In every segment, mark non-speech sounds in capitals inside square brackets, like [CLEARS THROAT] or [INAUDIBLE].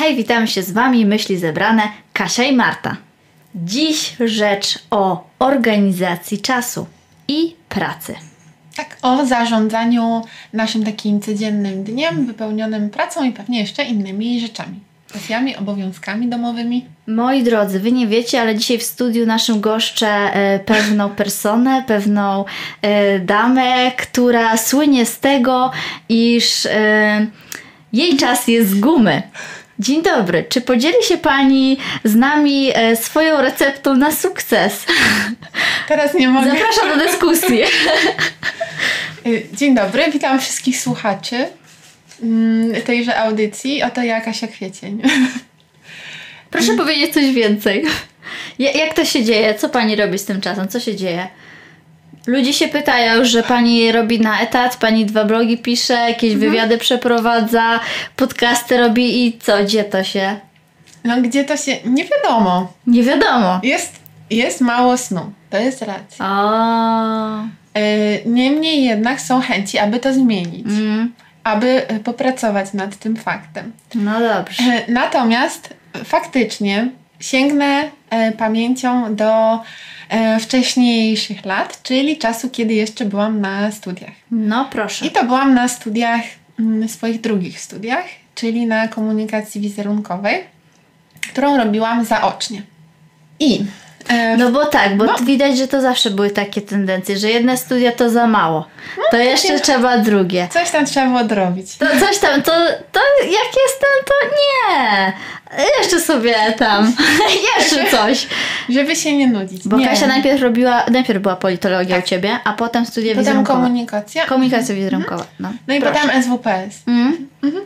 Hej, witamy się z Wami, myśli zebrane, Kasia i Marta. Dziś rzecz o organizacji czasu i pracy. Tak, o zarządzaniu naszym takim codziennym dniem, wypełnionym pracą i pewnie jeszcze innymi rzeczami. Pasjami, obowiązkami domowymi. Moi drodzy, Wy nie wiecie, ale dzisiaj w studiu naszym goszczę e, pewną personę, pewną e, damę, która słynie z tego, iż e, jej czas jest z gumy. Dzień dobry. Czy podzieli się Pani z nami e, swoją receptą na sukces? Teraz nie mogę. Zapraszam do dyskusji. Y, [LAUGHS] Dzień dobry, witam wszystkich słuchaczy mm, tejże audycji. Oto ja, Kasia Kwiecień. Proszę powiedzieć coś więcej. Ja- Jak to się dzieje? Co Pani robi z tym czasem? Co się dzieje? Ludzie się pytają, że Pani robi na etat, Pani dwa blogi pisze, jakieś wywiady przeprowadza, podcasty robi i co? Gdzie to się? No gdzie to się... Nie wiadomo. Nie wiadomo. Jest, jest mało snu. To jest racja. O, Y, Niemniej jednak są chęci, aby to zmienić. mm, Aby y, popracować nad tym faktem. no dobrze. E, Natomiast faktycznie sięgnę e, pamięcią do e, wcześniejszych lat, czyli czasu, kiedy jeszcze byłam na studiach. No proszę. I to byłam na studiach, mm, swoich drugich studiach, czyli na komunikacji wizerunkowej, którą robiłam zaocznie. I e, No bo tak, bo No. widać, że to zawsze były takie tendencje, że jedne studia to za mało. To jeszcze trzeba drugie. coś tam trzeba było dorobić. To coś tam, to, to jak jestem, to nie. Jeszcze sobie tam, [LAUGHS] jeszcze coś. Żeby się nie nudzić. Bo nie. Kasia najpierw robiła, najpierw była politologia u Ciebie, a potem studia Potem wizerunkowe. komunikacja. Komunikacja wizerunkowa. No, No i Proszę. potem SWPS. Mm. [LAUGHS]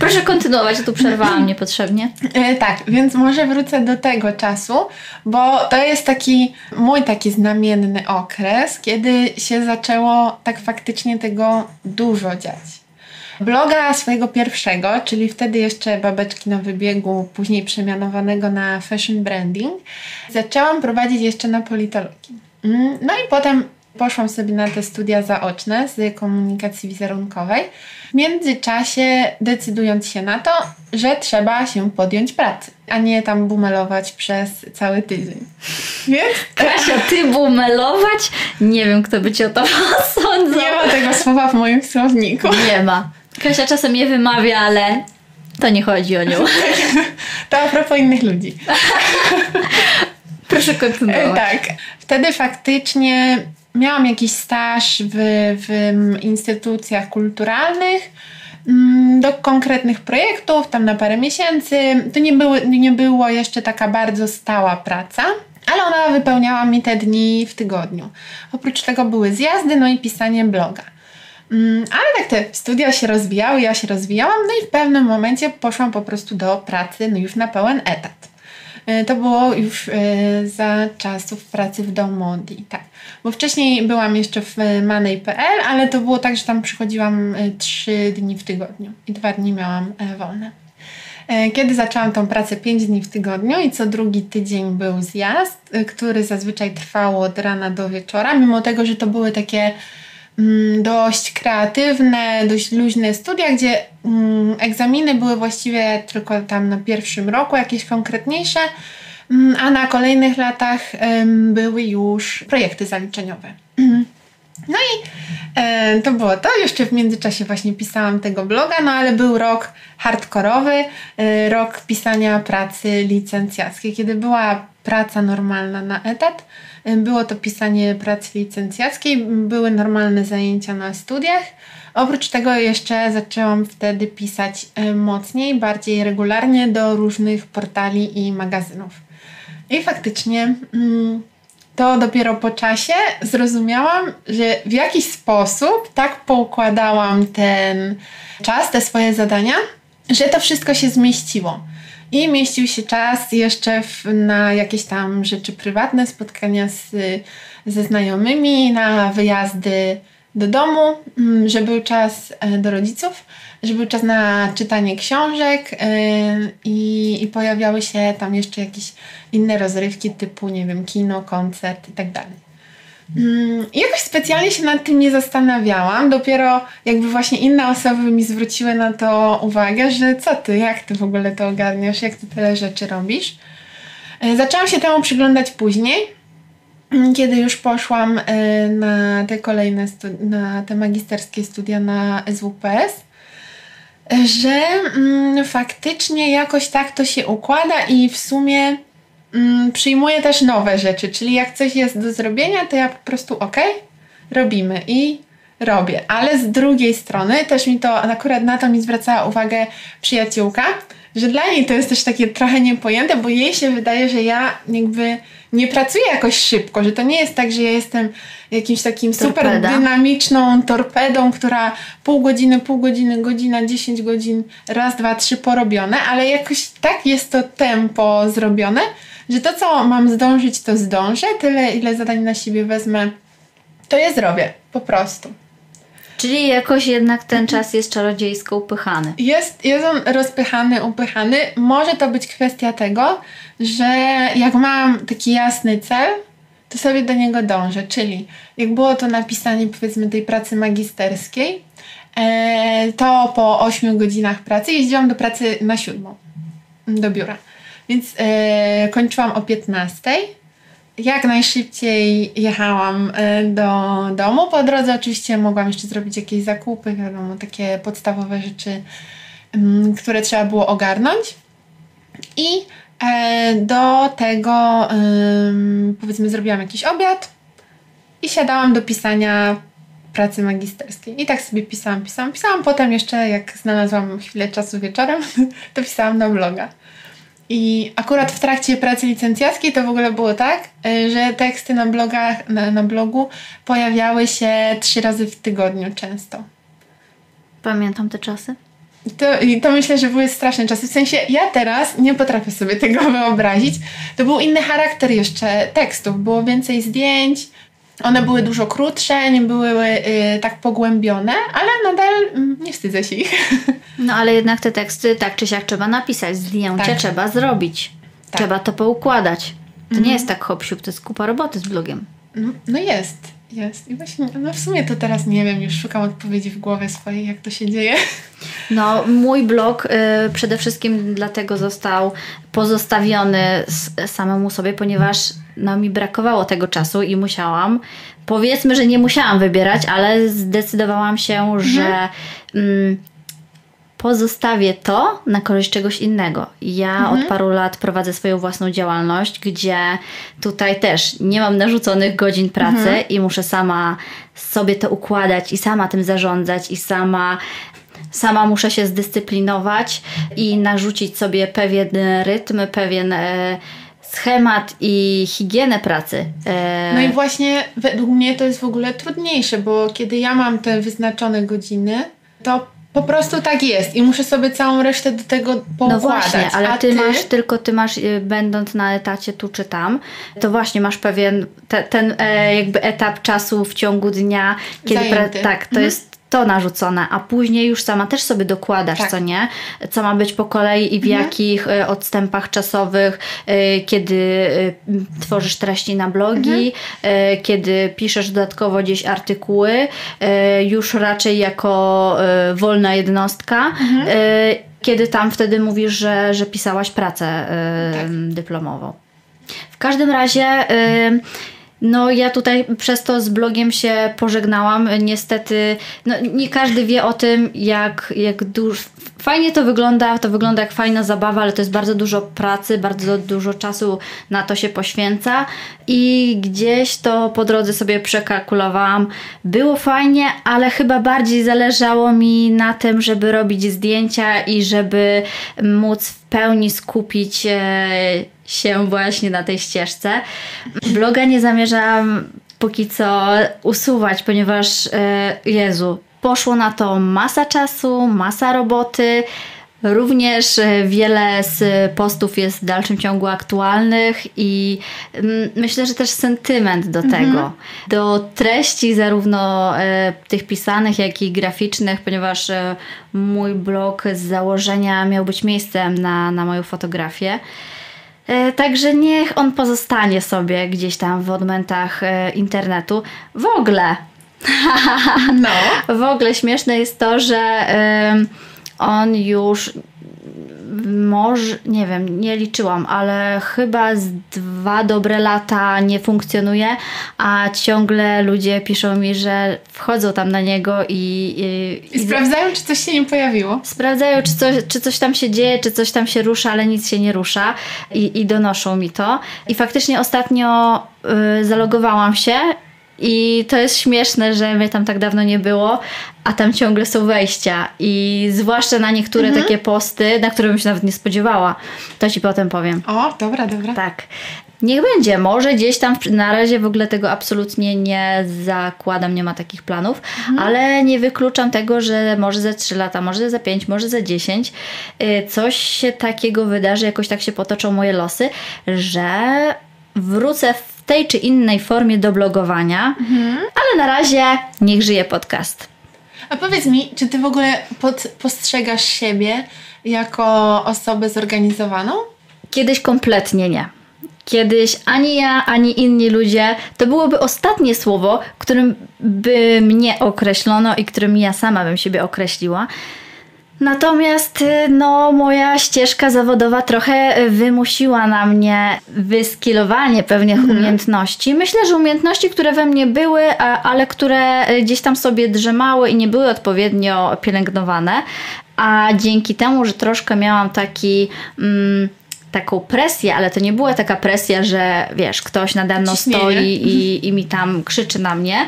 Proszę kontynuować, tu przerwałam niepotrzebnie. E, tak, więc może wrócę do tego czasu, bo to jest taki mój taki znamienny okres, kiedy się zaczęło tak faktycznie tego dużo dziać. Bloga swojego pierwszego, czyli wtedy jeszcze babeczki na wybiegu, później przemianowanego na fashion branding, zaczęłam prowadzić jeszcze na politologii. Mm, No i potem poszłam sobie na te studia zaoczne z komunikacji wizerunkowej. W międzyczasie decydując się na to, że trzeba się podjąć pracy, a nie tam bumelować przez cały tydzień. [LAUGHS] Więc Kasia, ty bumelować? Nie wiem, kto by Cię o to [LAUGHS] posądzał. nie ma tego słowa w moim słowniku. Nie ma. Kasia czasem je wymawia, ale to nie chodzi o nią. [LAUGHS] To a propos innych ludzi. [LAUGHS] Proszę E, kontynuować. tak. Wtedy faktycznie miałam jakiś staż w, w instytucjach kulturalnych mm, do konkretnych projektów, tam na parę miesięcy. To nie, były, nie było jeszcze taka bardzo stała praca. Ale ona wypełniała mi te dni w tygodniu. Oprócz tego były zjazdy, no i pisanie bloga. Mm, Ale tak te studia się rozwijały, ja się rozwijałam, no i w pewnym momencie poszłam po prostu do pracy, no już na pełen etat. E, To było już e, za czasów pracy w Domondi, tak. Bo wcześniej byłam jeszcze w e, Money.pl, ale to było tak, że tam przychodziłam trzy dni w tygodniu i dwa dni miałam wolne. Kiedy zaczęłam tą pracę 5 dni w tygodniu i co drugi tydzień był zjazd, który zazwyczaj trwał od rana do wieczora, mimo tego, że to były takie dość kreatywne, dość luźne studia, gdzie mm, egzaminy były właściwie tylko tam na pierwszym roku, jakieś konkretniejsze, mm, a na kolejnych latach były już projekty zaliczeniowe. [CLEARS THROAT] No i e, to było to. Jeszcze w międzyczasie właśnie pisałam tego bloga, no ale był rok hardkorowy, e, rok pisania pracy licencjackiej. Kiedy była praca normalna na etat, było to pisanie pracy licencjackiej, były normalne zajęcia na studiach. Oprócz tego jeszcze zaczęłam wtedy pisać e, mocniej, bardziej regularnie do różnych portali i magazynów. I faktycznie mm, to dopiero po czasie zrozumiałam, że w jakiś sposób tak poukładałam ten czas, te swoje zadania, że to wszystko się zmieściło. I mieścił się czas jeszcze w, na jakieś tam rzeczy prywatne, spotkania z, ze znajomymi, na wyjazdy do domu, mm, że był czas e, do rodziców, że był czas na czytanie książek e, i, i pojawiały się tam jeszcze jakieś inne rozrywki typu, nie wiem, kino, koncert i tak. Mm, jakoś specjalnie się nad tym nie zastanawiałam. Dopiero jakby właśnie inne osoby mi zwróciły na to uwagę, że co ty, jak ty w ogóle to ogarniasz, jak ty tyle rzeczy robisz. E, zaczęłam się temu przyglądać później, mm, kiedy już poszłam e, na te kolejne, na te magisterskie studia na SWPS, że mm, faktycznie jakoś tak to się układa i w sumie mm, przyjmuję też nowe rzeczy, czyli jak coś jest do zrobienia, to ja po prostu ok, robimy i robię. Ale z drugiej strony też mi to, akurat na to mi zwracała uwagę przyjaciółka, że dla niej to jest też takie trochę niepojęte, bo jej się wydaje, że ja jakby nie pracuję jakoś szybko, że to nie jest tak, że ja jestem jakimś takim Torpeda. super dynamiczną torpedą, która pół godziny, pół godziny, godzina, 10 godzin, raz, dwa, trzy porobione, ale jakoś tak jest to tempo zrobione, że to, co mam zdążyć, to zdążę. Tyle, ile zadań na siebie wezmę, to je zrobię. Po prostu. Czyli jakoś jednak ten czas jest czarodziejsko upychany. Jest, jest on rozpychany, upychany. Może to być kwestia tego, że jak mam taki jasny cel, to sobie do niego dążę. Czyli jak było to napisanie powiedzmy tej pracy magisterskiej, e, to po 8 godzinach pracy jeździłam do pracy na siódmą, do biura. Więc e, kończyłam o 15. Jak najszybciej jechałam e, do domu. Po drodze oczywiście mogłam jeszcze zrobić jakieś zakupy, wiadomo, takie podstawowe rzeczy, mm, które trzeba było ogarnąć. I e, do tego powiedzmy zrobiłam jakiś obiad i siadałam do pisania pracy magisterskiej. I tak sobie pisałam, pisałam, pisałam. Potem jeszcze jak znalazłam chwilę czasu wieczorem, [LAUGHS] to pisałam na bloga. I akurat w trakcie pracy licencjackiej to w ogóle było tak, y, że teksty na, blogach, na, na blogu pojawiały się trzy razy w tygodniu często. Pamiętam te czasy. To, I to myślę, że były straszne czasy. W sensie ja teraz nie potrafię sobie [LAUGHS] tego wyobrazić. To był inny charakter jeszcze tekstów. Było więcej zdjęć, one były dużo krótsze, nie były y, tak pogłębione, ale nadal y, nie wstydzę się ich. [LAUGHS] No ale jednak te teksty tak czy siak trzeba napisać, zdjęcie tak. trzeba zrobić. Tak. Trzeba to poukładać. To mhm. nie jest tak hop to jest kupa roboty z blogiem. No, no jest, jest. I właśnie, no w sumie to teraz nie wiem, już szukam odpowiedzi w głowie swojej, jak to się dzieje. No, mój blog y, przede wszystkim dlatego został pozostawiony samemu sobie, ponieważ no, mi brakowało tego czasu i musiałam, powiedzmy, że nie musiałam wybierać, ale zdecydowałam się, mhm. że mm, pozostawię to na korzyść czegoś innego. Ja mhm. od paru lat prowadzę swoją własną działalność, gdzie tutaj też nie mam narzuconych godzin pracy mhm. i muszę sama sobie to układać i sama tym zarządzać i sama sama muszę się zdyscyplinować i narzucić sobie pewien rytm, pewien e, schemat i higienę pracy. E... No i właśnie według mnie to jest w ogóle trudniejsze, bo kiedy ja mam te wyznaczone godziny, to po prostu tak jest i muszę sobie całą resztę do tego poukładać. No właśnie, ale ty, ty, masz, tylko ty masz, y, będąc na etacie tu czy tam, to właśnie masz pewien te, ten e, jakby etap czasu w ciągu dnia, kiedy pra, tak, to mhm. jest to narzucone, a później już sama też sobie dokładasz, tak. co nie? Co ma być po kolei i w mhm. jakich y, odstępach czasowych, y, kiedy y, tworzysz treści na blogi, mhm. kiedy piszesz dodatkowo gdzieś artykuły, już raczej jako wolna jednostka. Mhm. Kiedy tam wtedy mówisz, że, że pisałaś pracę tak. dyplomową. W każdym razie no, ja tutaj przez to z blogiem się pożegnałam. Niestety, no, nie każdy wie o tym, jak, jak dużo. Fajnie to wygląda, to wygląda jak fajna zabawa, ale to jest bardzo dużo pracy, bardzo dużo czasu na to się poświęca. I gdzieś to po drodze sobie przekalkulowałam. Było fajnie, ale chyba bardziej zależało mi na tym, żeby robić zdjęcia i żeby móc pełni skupić się właśnie na tej ścieżce. Bloga nie zamierzam póki co usuwać, ponieważ e, Jezu, poszło na to masa czasu, masa roboty. Również e, wiele z postów jest w dalszym ciągu aktualnych i mm, myślę, że też sentyment do mhm. tego, do treści zarówno e, tych pisanych, jak i graficznych, ponieważ mój blog z założenia miał być miejscem na, na moją fotografię. E, Także niech on pozostanie sobie gdzieś tam w odmętach e, internetu. W ogóle, [LAUGHS] No. w ogóle śmieszne jest to, że em, on już może, nie wiem, nie liczyłam, ale chyba z dwa dobre lata nie funkcjonuje, a ciągle ludzie piszą mi, że wchodzą tam na niego i, i, I sprawdzają, czy coś się nie pojawiło. sprawdzają, czy coś, czy coś tam się dzieje, czy coś tam się rusza, ale nic się nie rusza i, i donoszą mi to. I faktycznie ostatnio y, zalogowałam się i to jest śmieszne, że mnie tam tak dawno nie było, a tam ciągle są wejścia i zwłaszcza na niektóre takie posty, na które bym się nawet nie spodziewała. To ci potem powiem. O, dobra, dobra. Tak. Niech będzie, może gdzieś tam na razie w ogóle tego absolutnie nie zakładam, nie ma takich planów, ale nie wykluczam tego, że może za 3 lata, może za 5, może za 10 y, coś się takiego wydarzy, jakoś tak się potoczą moje losy, że wrócę w tej czy innej formie do blogowania, ale na razie niech żyje podcast. A powiedz mi, czy ty w ogóle pod, postrzegasz siebie jako osobę zorganizowaną? Kiedyś kompletnie nie. Kiedyś ani ja, ani inni ludzie, to byłoby ostatnie słowo, którym by mnie określono i którym ja sama bym siebie określiła. Natomiast y, no, moja ścieżka zawodowa trochę y, wymusiła na mnie wyskilowanie pewnych umiejętności. Myślę, że umiejętności, które we mnie były, a, ale które y, gdzieś tam sobie drzemały i nie były odpowiednio pielęgnowane. A dzięki temu, że troszkę miałam taki. Mm, taką presję, ale to nie była taka presja, że wiesz, ktoś nade mną Ciśnienie. stoi i, i mi tam krzyczy na mnie,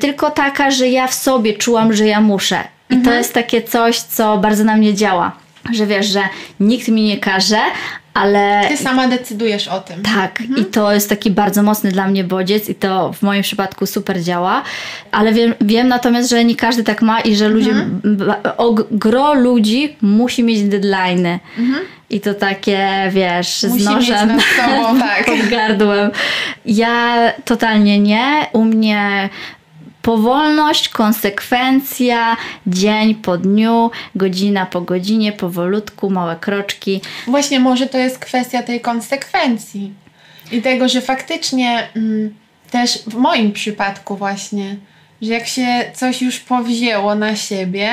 tylko taka, że ja w sobie czułam, że ja muszę. I to jest takie coś, co bardzo na mnie działa. Że wiesz, że nikt mi nie każe, ale Ty sama decydujesz o tym. tak, i to jest taki bardzo mocny dla mnie bodziec i to w moim przypadku super działa, ale wiem, wiem natomiast, że nie każdy tak ma i że ludzie, o, gro ludzi musi mieć deadline'y. I to takie, wiesz, Musi z nożem sobą, [LAUGHS] tak. pod gardłem. Ja totalnie nie. U mnie powolność, konsekwencja, dzień po dniu, godzina po godzinie, powolutku, małe kroczki. Właśnie może to jest kwestia tej konsekwencji i tego, że faktycznie mm, też w moim przypadku właśnie, że jak się coś już powzięło na siebie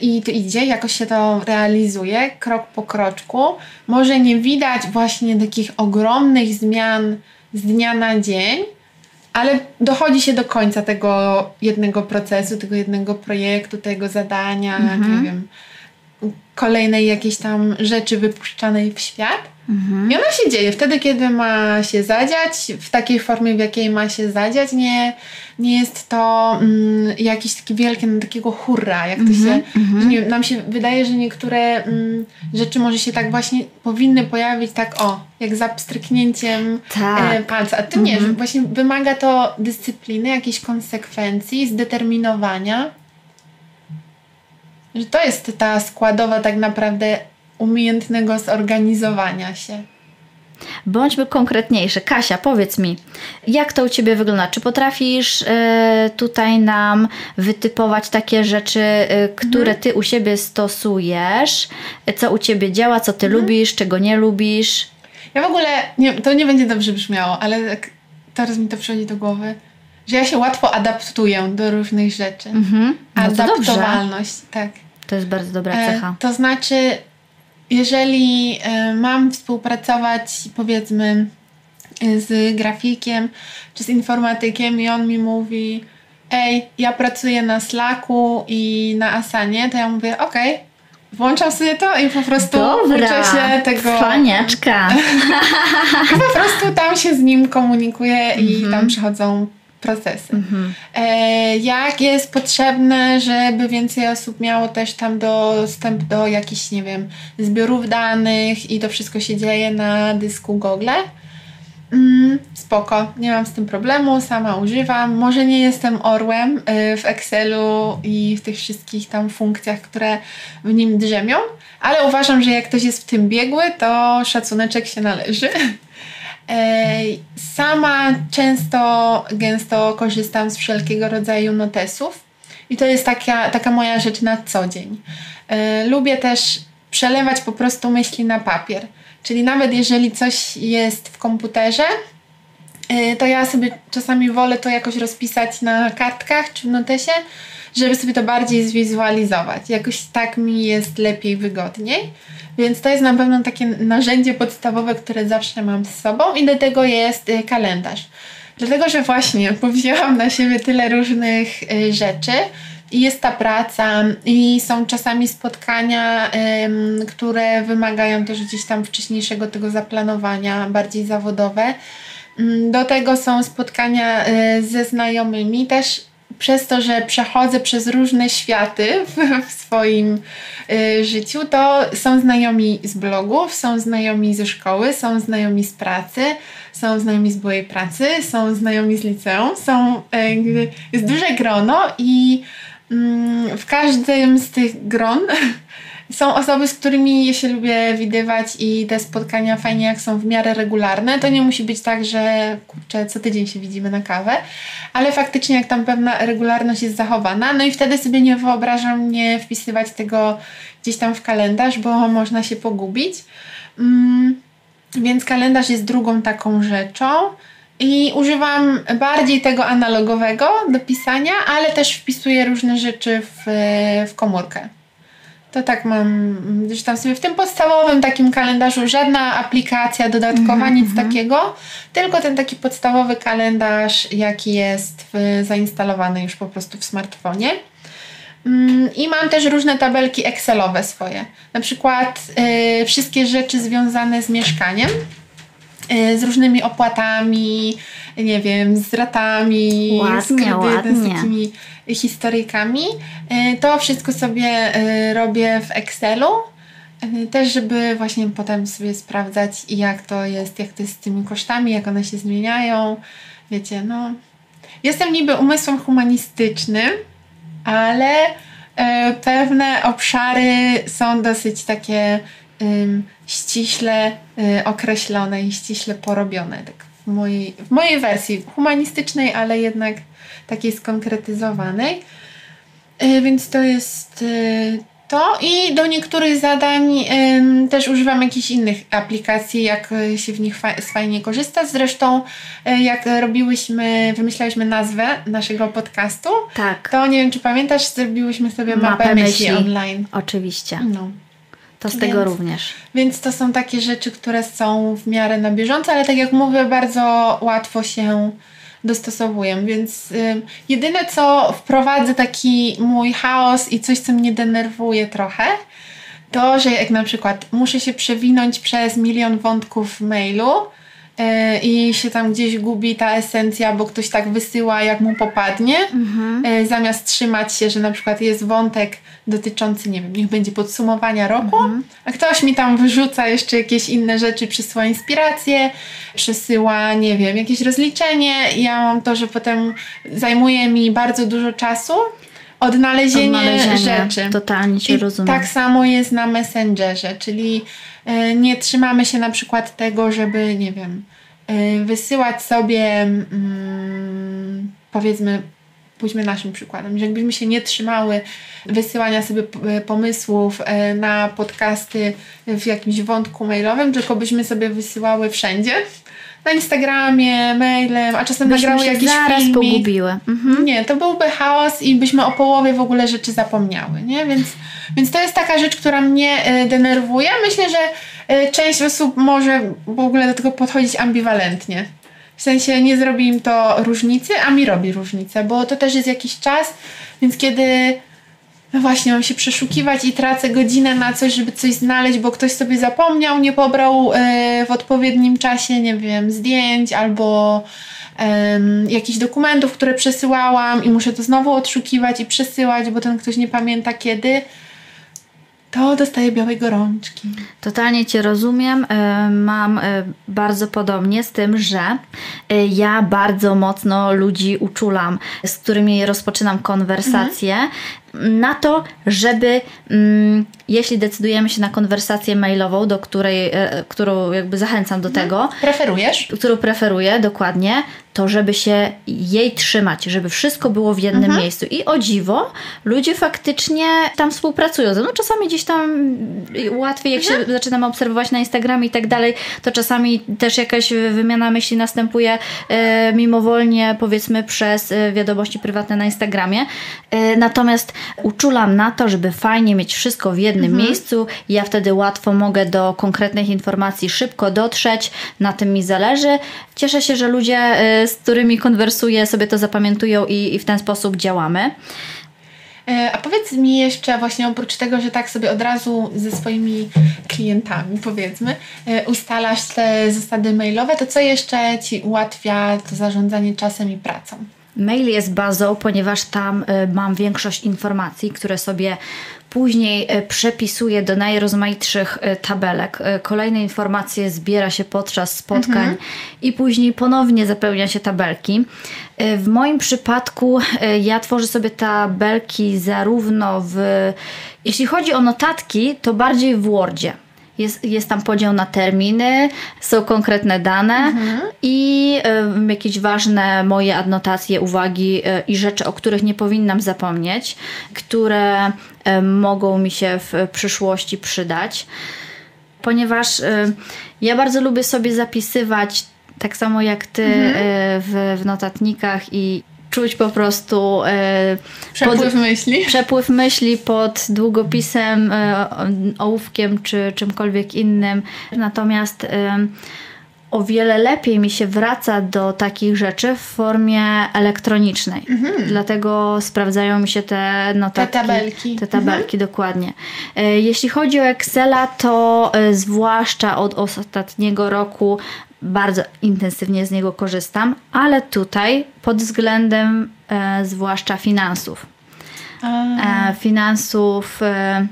i to idzie, jakoś się to realizuje krok po kroczku, może nie widać właśnie takich ogromnych zmian z dnia na dzień, ale dochodzi się do końca tego jednego procesu, tego jednego projektu, tego zadania, nie wiem, kolejnej jakiejś tam rzeczy wypuszczanej w świat. I ona się dzieje wtedy, kiedy ma się zadziać, w takiej formie, w jakiej ma się zadziać. Nie, nie jest to mm, jakieś takie wielkie, no, takiego hurra, jak to się, że nie, nam się wydaje, że niektóre mm, rzeczy może się tak właśnie powinny pojawić tak o, jak za pstryknięciem Tak. e, palca. A to nie, że właśnie wymaga to dyscypliny, jakiejś konsekwencji, zdeterminowania. Że to jest ta składowa tak naprawdę umiejętnego zorganizowania się. Bądźmy konkretniejsze. Kasia, powiedz mi, jak to u Ciebie wygląda? Czy potrafisz e, tutaj nam wytypować takie rzeczy, e, które Ty u siebie stosujesz? Co u Ciebie działa, co Ty lubisz, czego nie lubisz? Ja w ogóle, nie, to nie będzie dobrze brzmiało, ale tak teraz mi to przychodzi do głowy, że ja się łatwo adaptuję do różnych rzeczy. Mhm. No to. Adaptowalność, tak. To jest bardzo dobra E, cecha. To znaczy, jeżeli e, mam współpracować, powiedzmy, z grafikiem czy z informatykiem i on mi mówi, ej, ja pracuję na Slacku i na Asanie, to ja mówię, okej, włączam sobie to i po prostu Dobra, uczę się tego. Cwaniaczka. [LAUGHS] I po prostu tam się z nim komunikuję i Mhm. tam przychodzą procesy. E, jak jest potrzebne, żeby więcej osób miało też tam dostęp do jakichś, nie wiem, zbiorów danych i to wszystko się dzieje na dysku Google. Mm, spoko, nie mam z tym problemu, sama używam. Może nie jestem orłem y, w Excelu i w tych wszystkich tam funkcjach, które w nim drzemią, ale uważam, że jak ktoś jest w tym biegły, to szacuneczek się należy. [LAUGHS] Sama często, gęsto korzystam z wszelkiego rodzaju notesów i to jest taka, taka moja rzecz na co dzień. E, Lubię też przelewać po prostu myśli na papier. Czyli nawet jeżeli coś jest w komputerze, to ja sobie czasami wolę to jakoś rozpisać na kartkach czy w notesie, żeby sobie to bardziej zwizualizować. Jakoś tak mi jest lepiej, wygodniej. Więc to jest na pewno takie narzędzie podstawowe, które zawsze mam z sobą i do tego jest y, kalendarz. Dlatego, że właśnie [LAUGHS] powzięłam na siebie tyle różnych y, rzeczy i jest ta praca i są czasami spotkania, które wymagają też gdzieś tam wcześniejszego tego zaplanowania, bardziej zawodowe. Mm, do tego są spotkania y, ze znajomymi, też przez to, że przechodzę przez różne światy [LAUGHS] w, w swoim y, życiu, to są znajomi z blogów, są znajomi ze szkoły, są znajomi z pracy, są znajomi z byłej pracy, są znajomi z liceum, są, y, jest duże grono i y, w każdym z tych gron [LAUGHS] są osoby, z którymi się lubię widywać i te spotkania fajnie jak są w miarę regularne. To nie musi być tak, że kurczę, co tydzień się widzimy na kawę, ale faktycznie jak tam pewna regularność jest zachowana, no i wtedy sobie nie wyobrażam nie wpisywać tego gdzieś tam w kalendarz, bo można się pogubić. Mm, więc kalendarz jest drugą taką rzeczą. I używam bardziej tego analogowego do pisania, ale też wpisuję różne rzeczy w, w komórkę. To tak mam, gdzieś tam sobie w tym podstawowym takim kalendarzu żadna aplikacja dodatkowa, mm -hmm. nic mhm. takiego, tylko ten taki podstawowy kalendarz, jaki jest w, zainstalowany już po prostu w smartfonie. Mm, I mam też różne tabelki Excelowe swoje. Na przykład y, wszystkie rzeczy związane z mieszkaniem, z różnymi opłatami, nie wiem, z ratami, ładnie, z kredytem, z takimi historyjkami. E, to wszystko sobie e, robię w Excelu. E, też, żeby właśnie potem sobie sprawdzać, jak to jest, jak to jest z tymi kosztami, jak one się zmieniają. Wiecie, no. Jestem niby umysłem humanistycznym, ale pewne obszary są dosyć takie ściśle określone i ściśle porobione. Tak w, mojej, w mojej wersji humanistycznej, ale jednak takiej skonkretyzowanej. E, więc to jest e, to i do niektórych zadań też używam jakichś innych aplikacji, jak się w nich fajnie korzysta. Zresztą jak robiłyśmy, wymyślałyśmy nazwę naszego podcastu, tak. to nie wiem, czy pamiętasz, zrobiłyśmy sobie mapę, mapę myśli, myśli online. Oczywiście. No. To z więc, tego również. Więc to są takie rzeczy, które są w miarę na bieżąco, ale tak jak mówię, bardzo łatwo się dostosowuję. Więc y, jedyne, co wprowadzę taki mój chaos i coś, co mnie denerwuje trochę, to, że jak na przykład muszę się przewinąć przez milion wątków w mailu, i się tam gdzieś gubi ta esencja, bo ktoś tak wysyła, jak mu popadnie, mhm. E, zamiast trzymać się, że na przykład jest wątek dotyczący, nie wiem, niech będzie podsumowania roku, mhm. a ktoś mi tam wyrzuca jeszcze jakieś inne rzeczy, przysyła inspirację, przysyła, nie wiem, jakieś rozliczenie i ja mam to, że potem zajmuje mi bardzo dużo czasu, odnalezienie, odnalezienie rzeczy. Totalnie cię I rozumiem. Tak samo jest na Messengerze, czyli E, nie trzymamy się na przykład tego, żeby, nie wiem, e, wysyłać sobie, mm, powiedzmy, pójdźmy naszym przykładem, że jakbyśmy się nie trzymały wysyłania sobie e, pomysłów na podcasty w jakimś wątku mailowym, tylko byśmy sobie wysyłały wszędzie, na Instagramie, mailem, a czasem byśmy nagrały jakiś zaraz filmik. pogubiły. Mhm. Nie, to byłby chaos i byśmy o połowie w ogóle rzeczy zapomniały, nie? Więc, więc to jest taka rzecz, która mnie y, denerwuje. Myślę, że y, część osób może w ogóle do tego podchodzić ambiwalentnie. W sensie nie zrobi im to różnicy, a mi robi różnicę, bo to też jest jakiś czas, więc kiedy no właśnie, mam się przeszukiwać i tracę godzinę na coś, żeby coś znaleźć, bo ktoś sobie zapomniał, nie pobrał e, w odpowiednim czasie, nie wiem, zdjęć albo e, jakichś dokumentów, które przesyłałam i muszę to znowu odszukiwać i przesyłać, bo ten ktoś nie pamięta kiedy to dostaje białej gorączki. Totalnie Cię rozumiem. E, mam e, bardzo podobnie z tym, że ja bardzo mocno ludzi uczulam, z którymi rozpoczynam konwersację. Na to, żeby mm, jeśli decydujemy się na konwersację mailową, do której, e, którą jakby zachęcam do mhm. tego. Preferujesz? Którą preferuję, dokładnie, to żeby się jej trzymać, żeby wszystko było w jednym mhm. miejscu. I o dziwo, ludzie faktycznie tam współpracują. No czasami gdzieś tam łatwiej, jak mhm. się zaczynamy obserwować na Instagramie i tak dalej, to czasami też jakaś wymiana myśli następuje e, mimowolnie, powiedzmy przez e, wiadomości prywatne na Instagramie. E, natomiast uczulam na to, żeby fajnie mieć wszystko w jednym mhm. miejscu. Ja wtedy łatwo mogę do konkretnych informacji szybko dotrzeć. Na tym mi zależy. Cieszę się, że ludzie, e, z którymi konwersuję, sobie to zapamiętują i, i w ten sposób działamy. E, a powiedz mi jeszcze właśnie oprócz tego, że tak sobie od razu ze swoimi klientami powiedzmy e, ustalasz te zasady mailowe, to co jeszcze Ci ułatwia to zarządzanie czasem i pracą? Mail jest bazą, ponieważ tam mam większość informacji, które sobie Później e, przepisuje do najrozmaitszych e, tabelek. Kolejne informacje zbiera się podczas spotkań mhm. i później ponownie zapełnia się tabelki. W moim przypadku ja tworzę sobie tabelki zarówno w. Jeśli chodzi o notatki, to bardziej w Wordzie. Jest, jest tam podział na terminy, są konkretne dane mhm. i y, jakieś ważne moje adnotacje, uwagi y, i rzeczy, o których nie powinnam zapomnieć, które y, mogą mi się w przyszłości przydać. Ponieważ ja bardzo lubię sobie zapisywać tak samo jak ty mhm. w, w notatnikach i, czuć po prostu e, przepływ pod, myśli. [LAUGHS] Przepływ myśli pod długopisem, e, ołówkiem czy czymkolwiek innym. Natomiast e, o wiele lepiej mi się wraca do takich rzeczy w formie elektronicznej. Mhm. Dlatego sprawdzają mi się te notatki. Te tabelki. Te tabelki, mhm. dokładnie. E, jeśli chodzi o Excela, to e, zwłaszcza od ostatniego roku bardzo intensywnie z niego korzystam, ale tutaj pod względem e, zwłaszcza finansów. E, finansów e,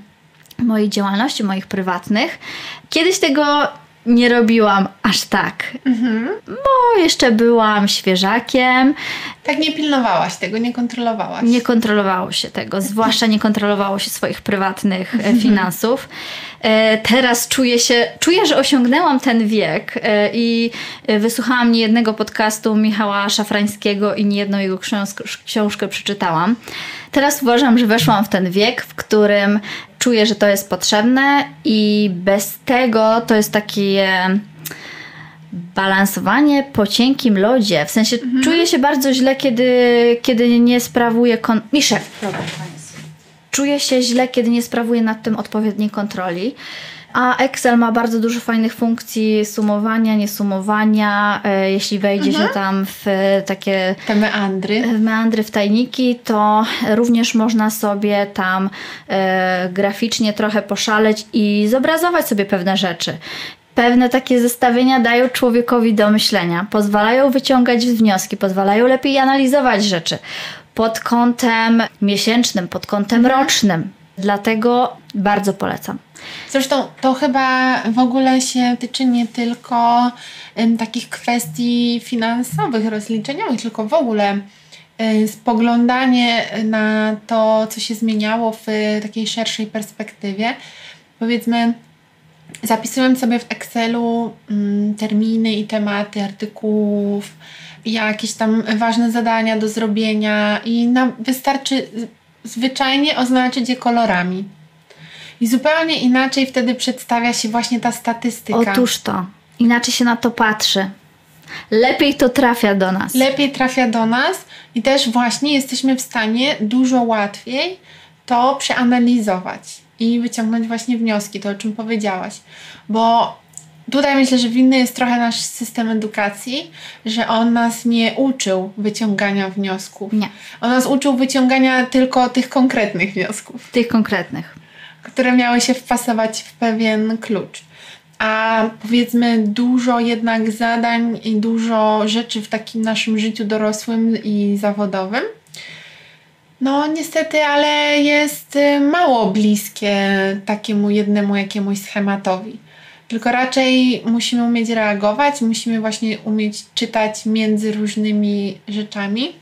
mojej działalności, moich prywatnych. Kiedyś tego nie robiłam aż tak, mhm. bo jeszcze byłam świeżakiem. Tak nie pilnowałaś tego, nie kontrolowałaś. Nie kontrolowało się tego, zwłaszcza nie kontrolowało się swoich prywatnych mhm. finansów. E, teraz czuję się, czuję, że osiągnęłam ten wiek e, i wysłuchałam niejednego podcastu Michała Szafrańskiego i niejedną jego książkę przeczytałam. Teraz uważam, że weszłam w ten wiek, w którym czuję, że to jest potrzebne i bez tego to jest takie balansowanie po cienkim lodzie. W sensie mhm. czuję się bardzo źle, kiedy, kiedy nie sprawuję... Kon- Mi szef, Czuję się źle, kiedy nie sprawuję nad tym odpowiedniej kontroli. A Excel ma bardzo dużo fajnych funkcji sumowania, niesumowania. E, jeśli wejdzie mhm. się tam w takie. Te meandry. W meandry, w tajniki, to również można sobie tam e, graficznie trochę poszaleć i zobrazować sobie pewne rzeczy. Pewne takie zestawienia dają człowiekowi do myślenia, pozwalają wyciągać wnioski, pozwalają lepiej analizować rzeczy pod kątem miesięcznym, pod kątem mhm. rocznym. Dlatego bardzo polecam. Zresztą to chyba w ogóle się tyczy nie tylko um, takich kwestii finansowych, rozliczeniowych, tylko w ogóle spoglądanie na to, co się zmieniało w takiej szerszej perspektywie. Powiedzmy, zapisując sobie w Excelu um, terminy i tematy artykułów, jakieś tam ważne zadania do zrobienia i na, wystarczy zwyczajnie oznaczyć je kolorami. I zupełnie inaczej wtedy przedstawia się właśnie ta statystyka. Otóż to. Inaczej się na to patrzy. Lepiej to trafia do nas. Lepiej trafia do nas i też właśnie jesteśmy w stanie dużo łatwiej to przeanalizować i wyciągnąć właśnie wnioski, to o czym powiedziałaś. Bo tutaj myślę, że winny jest trochę nasz system edukacji, że on nas nie uczył wyciągania wniosków. Nie. On nas uczył wyciągania tylko tych konkretnych wniosków. Tych konkretnych które miały się wpasować w pewien klucz. A powiedzmy, dużo jednak zadań i dużo rzeczy w takim naszym życiu dorosłym i zawodowym. No, niestety, ale jest y, mało bliskie takiemu jednemu jakiemuś schematowi. Tylko raczej musimy umieć reagować, musimy właśnie umieć czytać między różnymi rzeczami.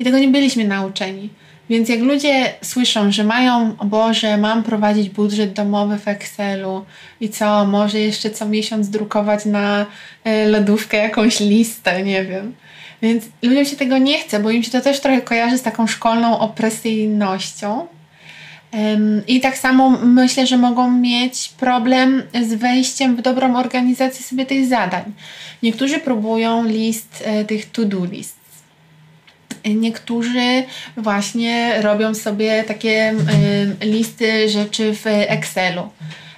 I tego nie byliśmy nauczeni Więc jak ludzie słyszą, że mają, o Boże, mam prowadzić budżet domowy w Excelu i co, może jeszcze co miesiąc drukować na e, lodówkę jakąś listę, nie wiem. Więc ludziom się tego nie chce, bo im się to też trochę kojarzy z taką szkolną opresyjnością. I tak samo myślę, że mogą mieć problem z wejściem w dobrą organizację sobie tych zadań. Niektórzy próbują list e, tych to-do list. Niektórzy właśnie robią sobie takie listy rzeczy w Excelu.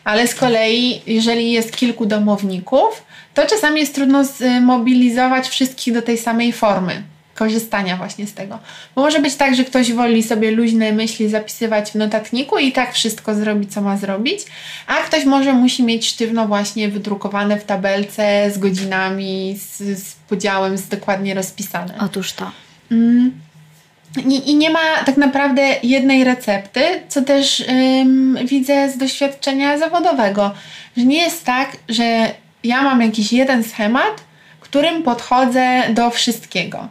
Ale z kolei, jeżeli jest kilku domowników, to czasami jest trudno zmobilizować wszystkich do tej samej formy korzystania właśnie z tego. Bo może być tak, że ktoś woli sobie luźne myśli zapisywać w notatniku i tak wszystko zrobi, co ma zrobić, a ktoś może musi mieć sztywno właśnie wydrukowane w tabelce z godzinami, z, z podziałem, z dokładnie rozpisane. Otóż to. Mm. I, I, nie ma tak naprawdę jednej recepty, co też ym, widzę z doświadczenia zawodowego, że nie jest tak, że ja mam jakiś jeden schemat, którym podchodzę do wszystkiego.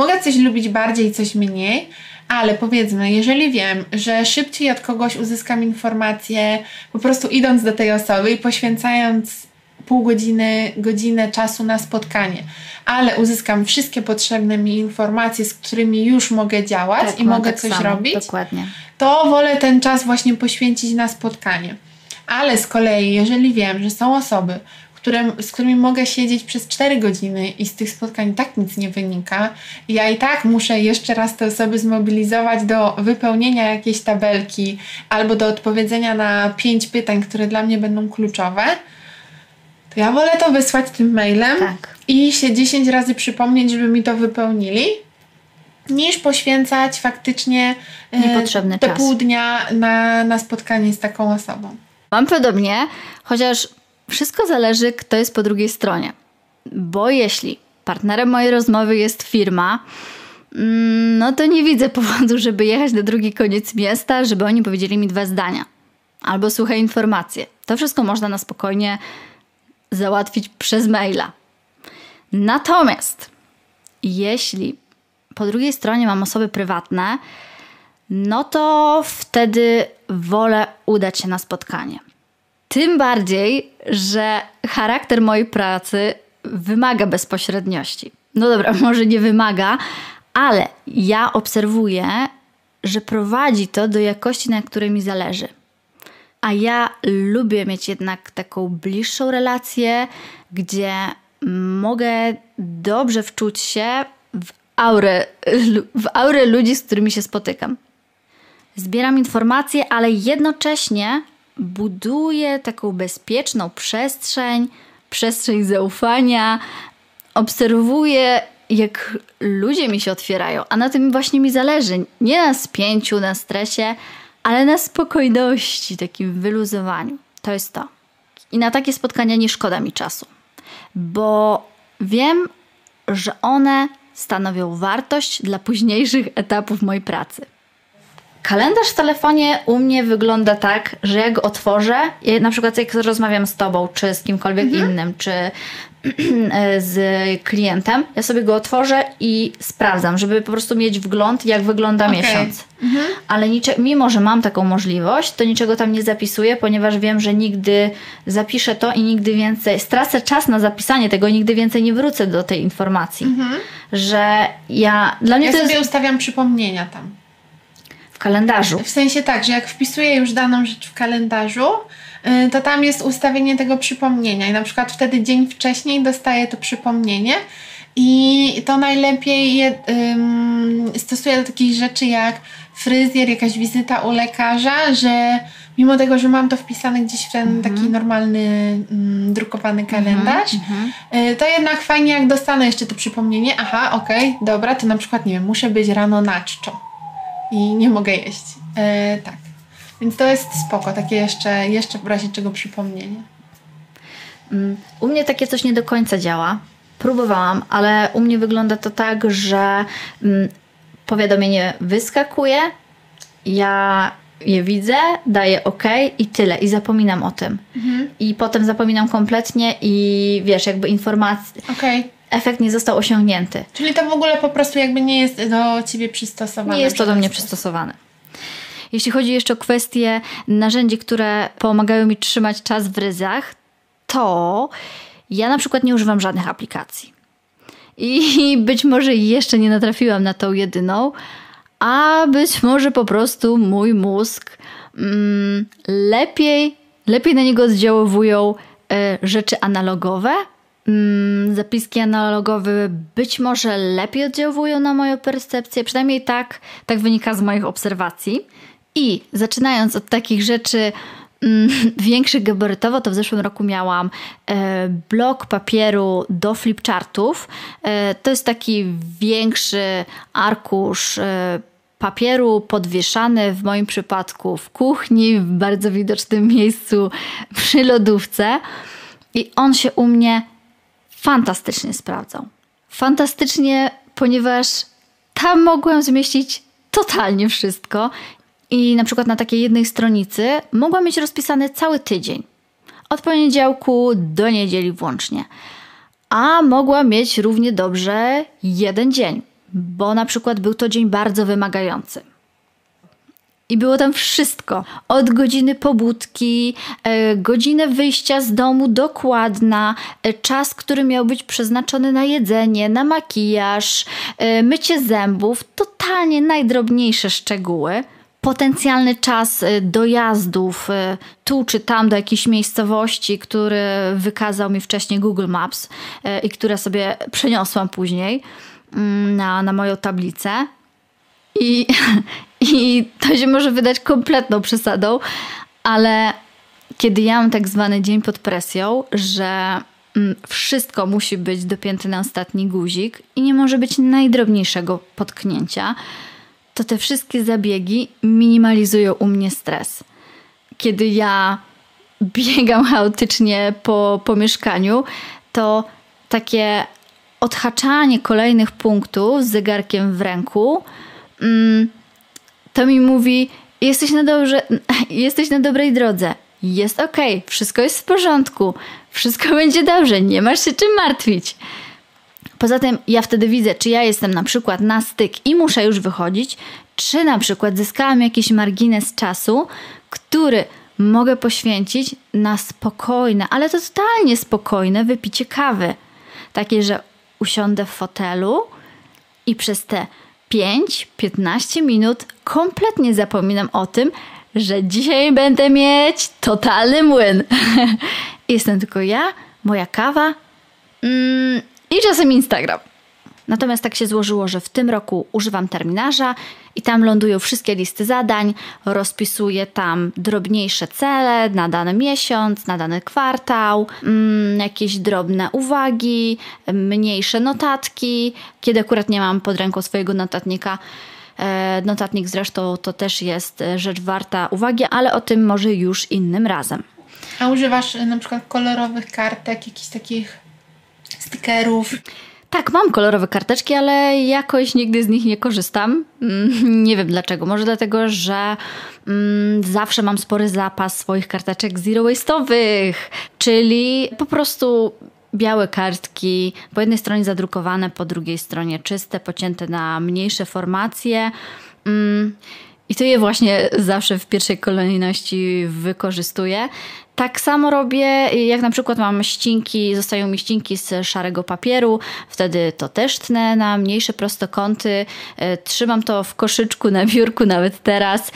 Mogę coś lubić bardziej, coś mniej, ale powiedzmy, jeżeli wiem, że szybciej od kogoś uzyskam informację, po prostu idąc do tej osoby i poświęcając pół godziny, godzinę czasu na spotkanie, ale uzyskam wszystkie potrzebne mi informacje, z którymi już mogę działać tak, i mogę tak coś samo, robić, dokładnie. to wolę ten czas właśnie poświęcić na spotkanie. Ale z kolei, jeżeli wiem, że są osoby, które, z którymi mogę siedzieć przez 4 godziny i z tych spotkań tak nic nie wynika, ja i tak muszę jeszcze raz te osoby zmobilizować do wypełnienia jakiejś tabelki albo do odpowiedzenia na 5 pytań, które dla mnie będą kluczowe, to ja wolę to wysłać tym mailem tak. i się 10 razy przypomnieć, żeby mi to wypełnili, niż poświęcać faktycznie e, Niepotrzebny te czas. pół dnia na, na spotkanie z taką osobą. Mam podobnie, chociaż wszystko zależy, kto jest po drugiej stronie. Bo jeśli partnerem mojej rozmowy jest firma, mm, no to nie widzę [LAUGHS] powodu, żeby jechać na drugi koniec miasta, żeby oni powiedzieli mi dwa zdania. Albo suche informacje. To wszystko można na spokojnie załatwić przez maila. Natomiast jeśli po drugiej stronie mam osoby prywatne, no to wtedy wolę udać się na spotkanie. Tym bardziej, że charakter mojej pracy wymaga bezpośredniości. No dobra, [LAUGHS] może nie wymaga, ale ja obserwuję, że prowadzi to do jakości, na której mi zależy. A ja lubię mieć jednak taką bliższą relację, gdzie mogę dobrze wczuć się w aurę, w aurę ludzi, z którymi się spotykam. Zbieram informacje, ale jednocześnie buduję taką bezpieczną przestrzeń, przestrzeń zaufania. Obserwuję, jak ludzie mi się otwierają, a na tym właśnie mi zależy. Nie na spięciu, na stresie, ale na spokojności, takim wyluzowaniu. To jest to. I na takie spotkania nie szkoda mi czasu, bo wiem, że one stanowią wartość dla późniejszych etapów mojej pracy. Kalendarz w telefonie u mnie wygląda tak, że jak go otworzę, ja na przykład jak rozmawiam z tobą, czy z kimkolwiek mhm. innym, czy [CLEARS THROAT] z klientem, ja sobie go otworzę i sprawdzam, żeby po prostu mieć wgląd, jak wygląda okay. miesiąc. Mhm. Ale nicze- mimo, że mam taką możliwość, to niczego tam nie zapisuję, ponieważ wiem, że nigdy zapiszę to i nigdy więcej, stracę czas na zapisanie tego i nigdy więcej nie wrócę do tej informacji. Mhm. Że ja, dla mnie ja to sobie jest... ustawiam przypomnienia tam kalendarzu. W sensie tak, że jak wpisuję już daną rzecz w kalendarzu, y, to tam jest ustawienie tego przypomnienia i na przykład wtedy dzień wcześniej dostaję to przypomnienie i to najlepiej je, ym, stosuję do takich rzeczy jak fryzjer, jakaś wizyta u lekarza, że mimo tego, że mam to wpisane gdzieś w ten mm -hmm. taki normalny mm, drukowany kalendarz, mm -hmm. y, to jednak fajnie jak dostanę jeszcze to przypomnienie, aha, okej, okay, dobra, to na przykład nie wiem, muszę być rano na czczo i nie mogę jeść. E, tak. Więc to jest spoko, takie jeszcze, jeszcze w razie czego przypomnienie. Mm, u mnie takie coś nie do końca działa. Próbowałam, ale u mnie wygląda to tak, że mm, powiadomienie wyskakuje, ja je widzę, daję OK i tyle. I zapominam o tym. Mhm. I potem zapominam kompletnie i wiesz, jakby informacje. Okay. Efekt nie został osiągnięty. Czyli to w ogóle po prostu jakby nie jest do ciebie przystosowane. Nie jest to do mnie przystosowane. Jeśli chodzi jeszcze o kwestie narzędzi, które pomagają mi trzymać czas w ryzach, to ja na przykład nie używam żadnych aplikacji. I [LAUGHS] być może jeszcze nie natrafiłam na tą jedyną, a być może po prostu mój mózg mm, lepiej, lepiej na niego oddziaływują y, rzeczy analogowe. Mm, zapiski analogowe być może lepiej oddziałują na moją percepcję, przynajmniej tak, tak wynika z moich obserwacji. I zaczynając od takich rzeczy mm, [LAUGHS] większych gabarytowo, to w zeszłym roku miałam e, blok papieru do flipchartów. E, to jest taki większy arkusz e, papieru podwieszany w moim przypadku w kuchni, w bardzo widocznym miejscu przy lodówce. I on się u mnie fantastycznie sprawdzał. Fantastycznie, ponieważ tam mogłam zmieścić totalnie wszystko i na przykład na takiej jednej stronicy mogłam mieć rozpisany cały tydzień. Od poniedziałku do niedzieli włącznie. A mogłam mieć równie dobrze jeden dzień, bo na przykład był to dzień bardzo wymagający. I było tam wszystko. Od godziny pobudki, e, godzinę wyjścia z domu dokładna, e, czas, który miał być przeznaczony na jedzenie, na makijaż, e, mycie zębów, totalnie najdrobniejsze szczegóły potencjalny czas dojazdów tu czy tam do jakiejś miejscowości, który wykazał mi wcześniej Google Maps i które sobie przeniosłam później mm, na, na moją tablicę. I, [LAUGHS] I to się może wydać kompletną przesadą, ale kiedy ja mam tak zwany dzień pod presją, że mm, wszystko musi być dopięte na ostatni guzik i nie może być najdrobniejszego potknięcia, to te wszystkie zabiegi minimalizują u mnie stres. Kiedy ja biegam chaotycznie po, po mieszkaniu, to takie odhaczanie kolejnych punktów z zegarkiem w ręku, to mi mówi: jesteś na, dobrze, [LAUGHS] jesteś na dobrej drodze, jest ok, wszystko jest w porządku, wszystko [LAUGHS] będzie dobrze, nie masz się czym martwić. Poza tym ja wtedy widzę, czy ja jestem na przykład na styk i muszę już wychodzić, czy na przykład zyskałam jakiś margines czasu, który mogę poświęcić na spokojne, ale to totalnie spokojne wypicie kawy. Takie, że usiądę w fotelu i przez te 5-15 minut kompletnie zapominam o tym, że dzisiaj będę mieć totalny młyn. [LAUGHS] Jestem tylko ja, moja kawa mm, i czasem Instagram. Natomiast tak się złożyło, że w tym roku używam terminarza i tam lądują wszystkie listy zadań, rozpisuję tam drobniejsze cele na dany miesiąc, na dany kwartał, mm, jakieś drobne uwagi, mniejsze notatki. Kiedy akurat nie mam pod ręką swojego notatnika, e, notatnik zresztą to też jest rzecz warta uwagi, ale o tym może już innym razem. A używasz na przykład kolorowych kartek, jakichś takich stykerów? Tak, mam kolorowe karteczki, ale jakoś nigdy z nich nie korzystam. Mm, nie wiem dlaczego. Może dlatego, że mm, zawsze mam spory zapas swoich karteczek zero waste'owych, czyli po prostu białe kartki, po jednej stronie zadrukowane, po drugiej stronie czyste, pocięte na mniejsze formacje. Mm, I to je właśnie zawsze w pierwszej kolejności wykorzystuję. Tak samo robię, jak na przykład mam ścinki, zostają mi ścinki z szarego papieru, wtedy to też tnę na mniejsze prostokąty, e, trzymam to w koszyczku na biurku nawet teraz.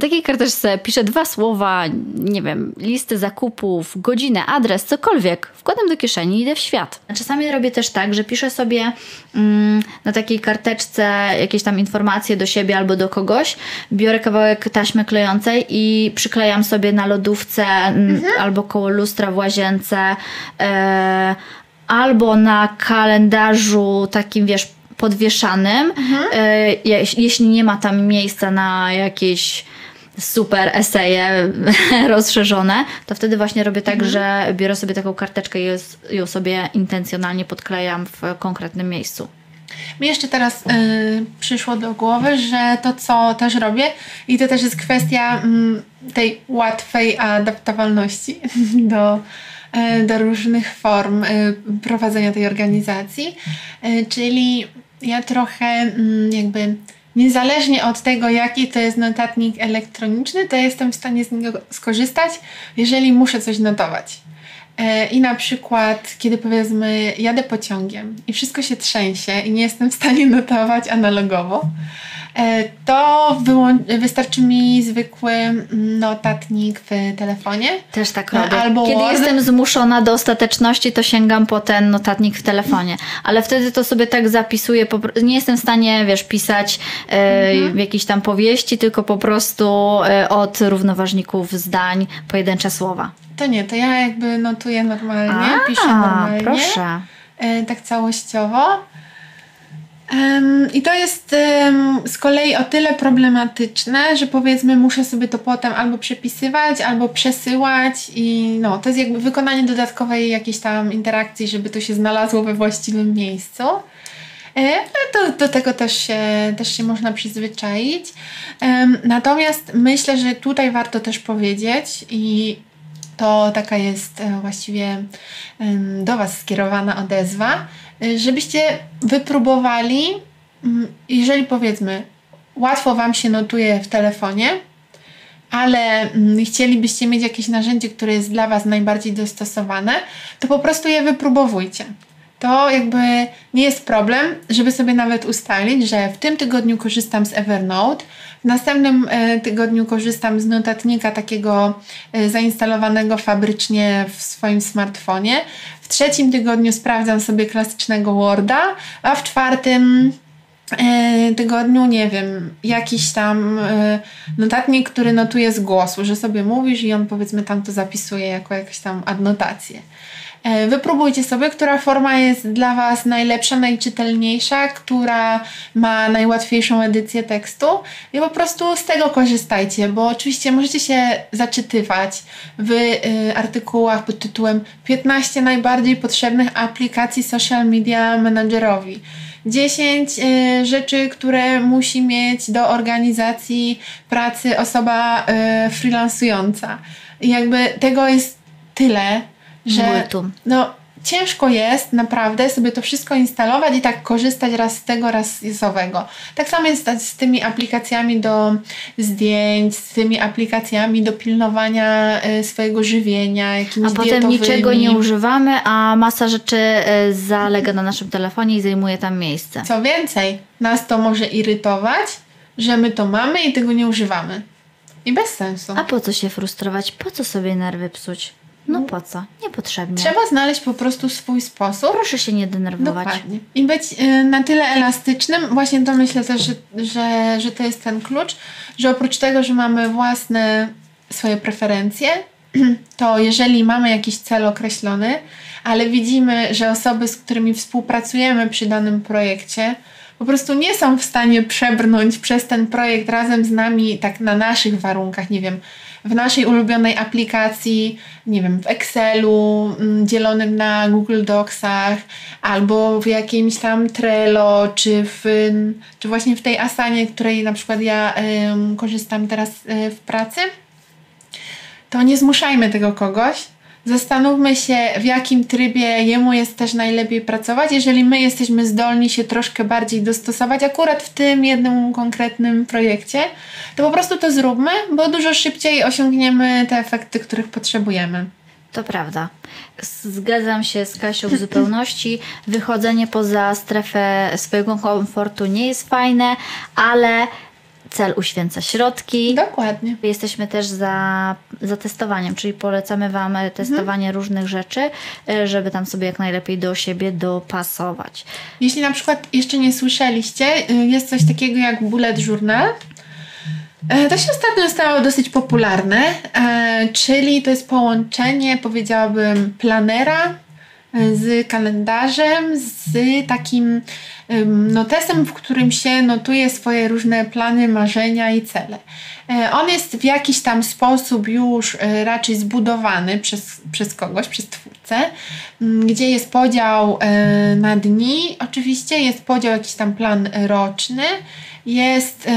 Takiej karteczce piszę dwa słowa, nie wiem, listy zakupów, godzinę, adres, cokolwiek. Wkładam do kieszeni i idę w świat. Czasami robię też tak, że piszę sobie mm, na takiej karteczce jakieś tam informacje do siebie albo do kogoś, biorę kawałek taśmy klejącej i przyklejam sobie na lodówce mhm. albo koło lustra w łazience, e, albo na kalendarzu takim, wiesz, podwieszanym, mhm. e, jeśli nie ma tam miejsca na jakieś super eseje [LAUGHS] rozszerzone, to wtedy właśnie robię tak, mhm. że biorę sobie taką karteczkę i ją sobie intencjonalnie podklejam w konkretnym miejscu. Mi jeszcze teraz y, przyszło do głowy, że to, co też robię, i to też jest kwestia y, tej łatwej adaptowalności [LAUGHS] do, y, do różnych form y, prowadzenia tej organizacji. Y, czyli ja trochę mm, jakby niezależnie od tego, jaki to jest notatnik elektroniczny, to jestem w stanie z niego skorzystać, jeżeli muszę coś notować. E, I na przykład, kiedy powiedzmy, jadę pociągiem i wszystko się trzęsie i nie jestem w stanie [LAUGHS] notować analogowo, to wystarczy mi zwykły notatnik w telefonie. Też tak robię. Albo Kiedy Word. jestem zmuszona do ostateczności, to sięgam po ten notatnik w telefonie. Ale wtedy to sobie tak zapisuję. Nie jestem w stanie, wiesz, pisać e, mhm. jakieś tam powieści, tylko po prostu e, od równoważników zdań pojedyncze słowa. To nie, to ja jakby notuję normalnie, A, piszę normalnie. Proszę. E, tak całościowo. I to jest z kolei o tyle problematyczne, że powiedzmy muszę sobie to potem albo przepisywać, albo przesyłać i no, to jest jakby wykonanie dodatkowej jakiejś tam interakcji, żeby to się znalazło we właściwym miejscu. E, to, do tego też się, też się można przyzwyczaić. Natomiast myślę, że tutaj warto też powiedzieć i to taka jest e, właściwie do Was skierowana odezwa, e, żebyście wypróbowali, mm, jeżeli powiedzmy, łatwo Wam się notuje w telefonie, ale mm, chcielibyście mieć jakieś narzędzie, które jest dla Was najbardziej dostosowane, to po prostu je wypróbowujcie. To jakby nie jest problem, żeby sobie nawet ustalić, że w tym tygodniu korzystam z Evernote, w następnym e, tygodniu korzystam z notatnika takiego e, zainstalowanego fabrycznie w swoim smartfonie. W trzecim tygodniu sprawdzam sobie klasycznego Worda, a w czwartym e, tygodniu, nie wiem, jakiś tam notatnik, który notuje z głosu, że sobie mówisz i on powiedzmy tam to zapisuje jako jakąś tam adnotację. E, wypróbujcie sobie, która forma jest dla Was najlepsza, najczytelniejsza, która ma najłatwiejszą edycję tekstu i po prostu z tego korzystajcie, bo oczywiście możecie się zaczytywać w y, artykułach pod tytułem 15 najbardziej potrzebnych aplikacji social media managerowi. 10 y, rzeczy, które musi mieć do organizacji pracy osoba y, freelansująca. Jakby tego jest tyle, że no ciężko jest naprawdę sobie to wszystko instalować i tak korzystać raz z tego, raz z owego. Tak samo jest z tymi aplikacjami do zdjęć, z tymi aplikacjami do pilnowania y, swojego żywienia, jakimiś A potem niczego nie używamy, a masa rzeczy y, zalega na naszym telefonie i zajmuje tam miejsce. Co więcej, nas to może irytować, że my to mamy i tego nie używamy. I bez sensu. A po co się frustrować? Po co sobie nerwy psuć? No po co? Niepotrzebnie. Trzeba znaleźć po prostu swój sposób. Proszę się nie denerwować. Dokładnie. I być y, na tyle elastycznym. Właśnie to myślę też, że, że, że to jest ten klucz, że oprócz tego, że mamy własne swoje preferencje, [CLEARS THROAT] to jeżeli mamy jakiś cel określony, ale widzimy, że osoby, z którymi współpracujemy przy danym projekcie, po prostu nie są w stanie przebrnąć przez ten projekt razem z nami tak na naszych warunkach, nie wiem, w naszej ulubionej aplikacji, nie wiem, w Excelu, mm, dzielonym na Google Docsach, albo w jakimś tam Trello, czy, w, czy właśnie w tej Asanie, której na przykład ja y, korzystam teraz y, w pracy, to nie zmuszajmy tego kogoś, Zastanówmy się, w jakim trybie jemu jest też najlepiej pracować. Jeżeli my jesteśmy zdolni się troszkę bardziej dostosować, akurat w tym jednym konkretnym projekcie, to po prostu to zróbmy, bo dużo szybciej osiągniemy te efekty, których potrzebujemy. To prawda. Zgadzam się z Kasią w zupełności. Wychodzenie poza strefę swojego komfortu nie jest fajne, ale cel uświęca środki. Dokładnie. Jesteśmy też za, za testowaniem, czyli polecamy Wam testowanie mhm. różnych rzeczy, e, żeby tam sobie jak najlepiej do siebie dopasować. Jeśli na przykład jeszcze nie słyszeliście, y, jest coś takiego jak bullet journal. E, to się ostatnio stało dosyć popularne, e, czyli to jest połączenie, powiedziałabym, planera z kalendarzem, z takim notesem, w którym się notuje swoje różne plany, marzenia i cele. E, on jest w jakiś tam sposób już e, raczej zbudowany przez, przez kogoś, przez twórcę, gdzie jest podział e, na dni, oczywiście jest podział, jakiś tam plan roczny, jest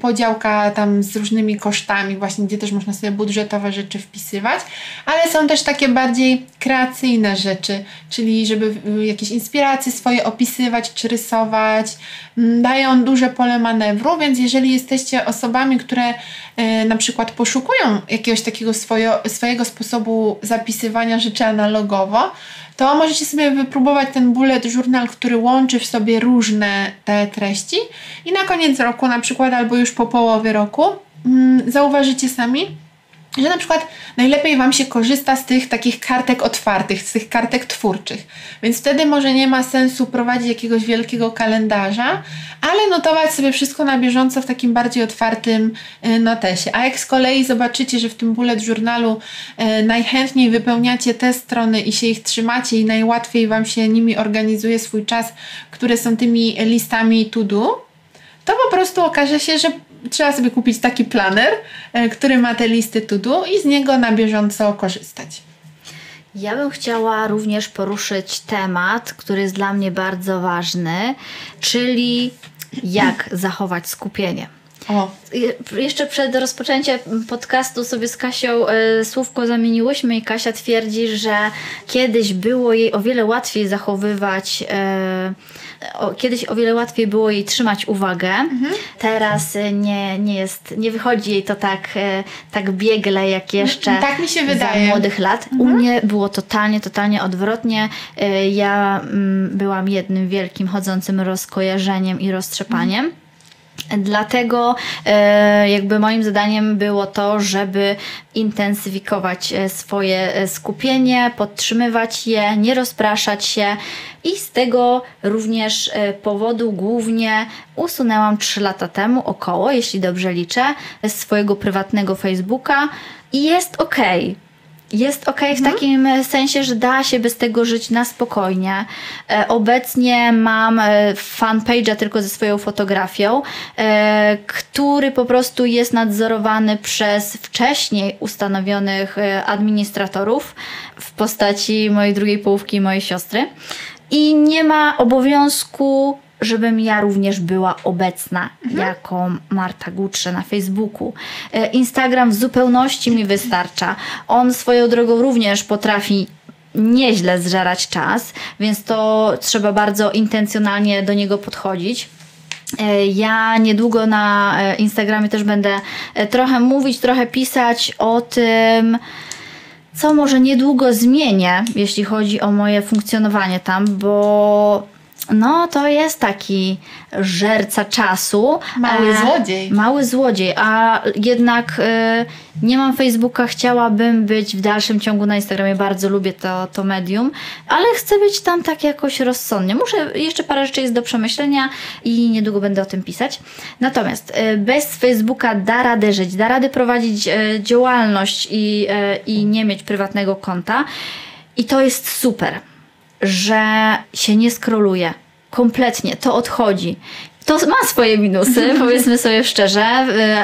podziałka tam z różnymi kosztami, właśnie gdzie też można sobie budżetowe rzeczy wpisywać, ale są też takie bardziej kreacyjne rzeczy, czyli żeby jakieś inspiracje swoje opisywać czy rysować. Dają duże pole manewru, więc jeżeli jesteście osobami, które e, na przykład poszukują jakiegoś takiego swojo, swojego sposobu zapisywania rzeczy analogowo, to możecie sobie wypróbować ten bullet journal, który łączy w sobie różne te treści i na koniec roku na przykład albo już po połowie roku mm, zauważycie sami, że na przykład najlepiej Wam się korzysta z tych takich kartek otwartych, z tych kartek twórczych. Więc wtedy może nie ma sensu prowadzić jakiegoś wielkiego kalendarza, ale notować sobie wszystko na bieżąco w takim bardziej otwartym y, notesie. A jak z kolei zobaczycie, że w tym bullet journalu y, najchętniej wypełniacie te strony i się ich trzymacie i najłatwiej Wam się nimi organizuje swój czas, które są tymi listami to do, to po prostu okaże się, że trzeba sobie kupić taki planer, e, który ma te listy to do i z niego na bieżąco korzystać. Ja bym chciała również poruszyć temat, który jest dla mnie bardzo ważny, czyli jak [CLEARS THROAT] zachować skupienie. O. Jeszcze przed rozpoczęciem podcastu sobie z Kasią y, słówko zamieniłyśmy i Kasia twierdzi, że kiedyś było jej o wiele łatwiej zachowywać y, o, kiedyś o wiele łatwiej było jej trzymać uwagę. Mhm. Teraz y, nie, nie jest, nie wychodzi jej to tak, y, tak biegle jak jeszcze tak mi się wydaje. za młodych lat. Mhm. U mnie było totalnie, totalnie odwrotnie. Y, ja mm, byłam jednym wielkim chodzącym rozkojarzeniem i roztrzepaniem. Dlatego e, jakby moim zadaniem było to, żeby intensyfikować e, swoje e, skupienie, podtrzymywać je, nie rozpraszać się i z tego również powodu głównie usunęłam 3 lata temu około, jeśli dobrze liczę, swojego prywatnego Facebooka i jest ok jest ok w mhm. takim sensie, że da się bez tego żyć na spokojnie. E, obecnie mam e, fanpage'a tylko ze swoją fotografią, e, który po prostu jest nadzorowany przez wcześniej ustanowionych administratorów w postaci mojej drugiej połówki i mojej siostry. I nie ma obowiązku żebym ja również była obecna mhm. jako Marta Gutrze na Facebooku. E, Instagram w zupełności mi wystarcza. On swoją drogą również potrafi nieźle zżerać czas, więc to trzeba bardzo intencjonalnie do niego podchodzić. E, ja niedługo na e, Instagramie też będę trochę mówić, trochę pisać o tym, co może niedługo zmienię, jeśli chodzi o moje funkcjonowanie tam, bo no, to jest taki żerca czasu. Mały e, złodziej. Mały złodziej, a jednak e, nie mam Facebooka, chciałabym być w dalszym ciągu na Instagramie, bardzo lubię to, to medium, ale chcę być tam tak jakoś rozsądnie. Muszę, jeszcze parę rzeczy jest do przemyślenia i niedługo będę o tym pisać. Natomiast e, bez Facebooka da radę żyć, da radę prowadzić działalność i, i nie mieć prywatnego konta i to jest super że się nie skroluje. Kompletnie, to odchodzi. To ma swoje minusy, [LAUGHS] powiedzmy sobie szczerze,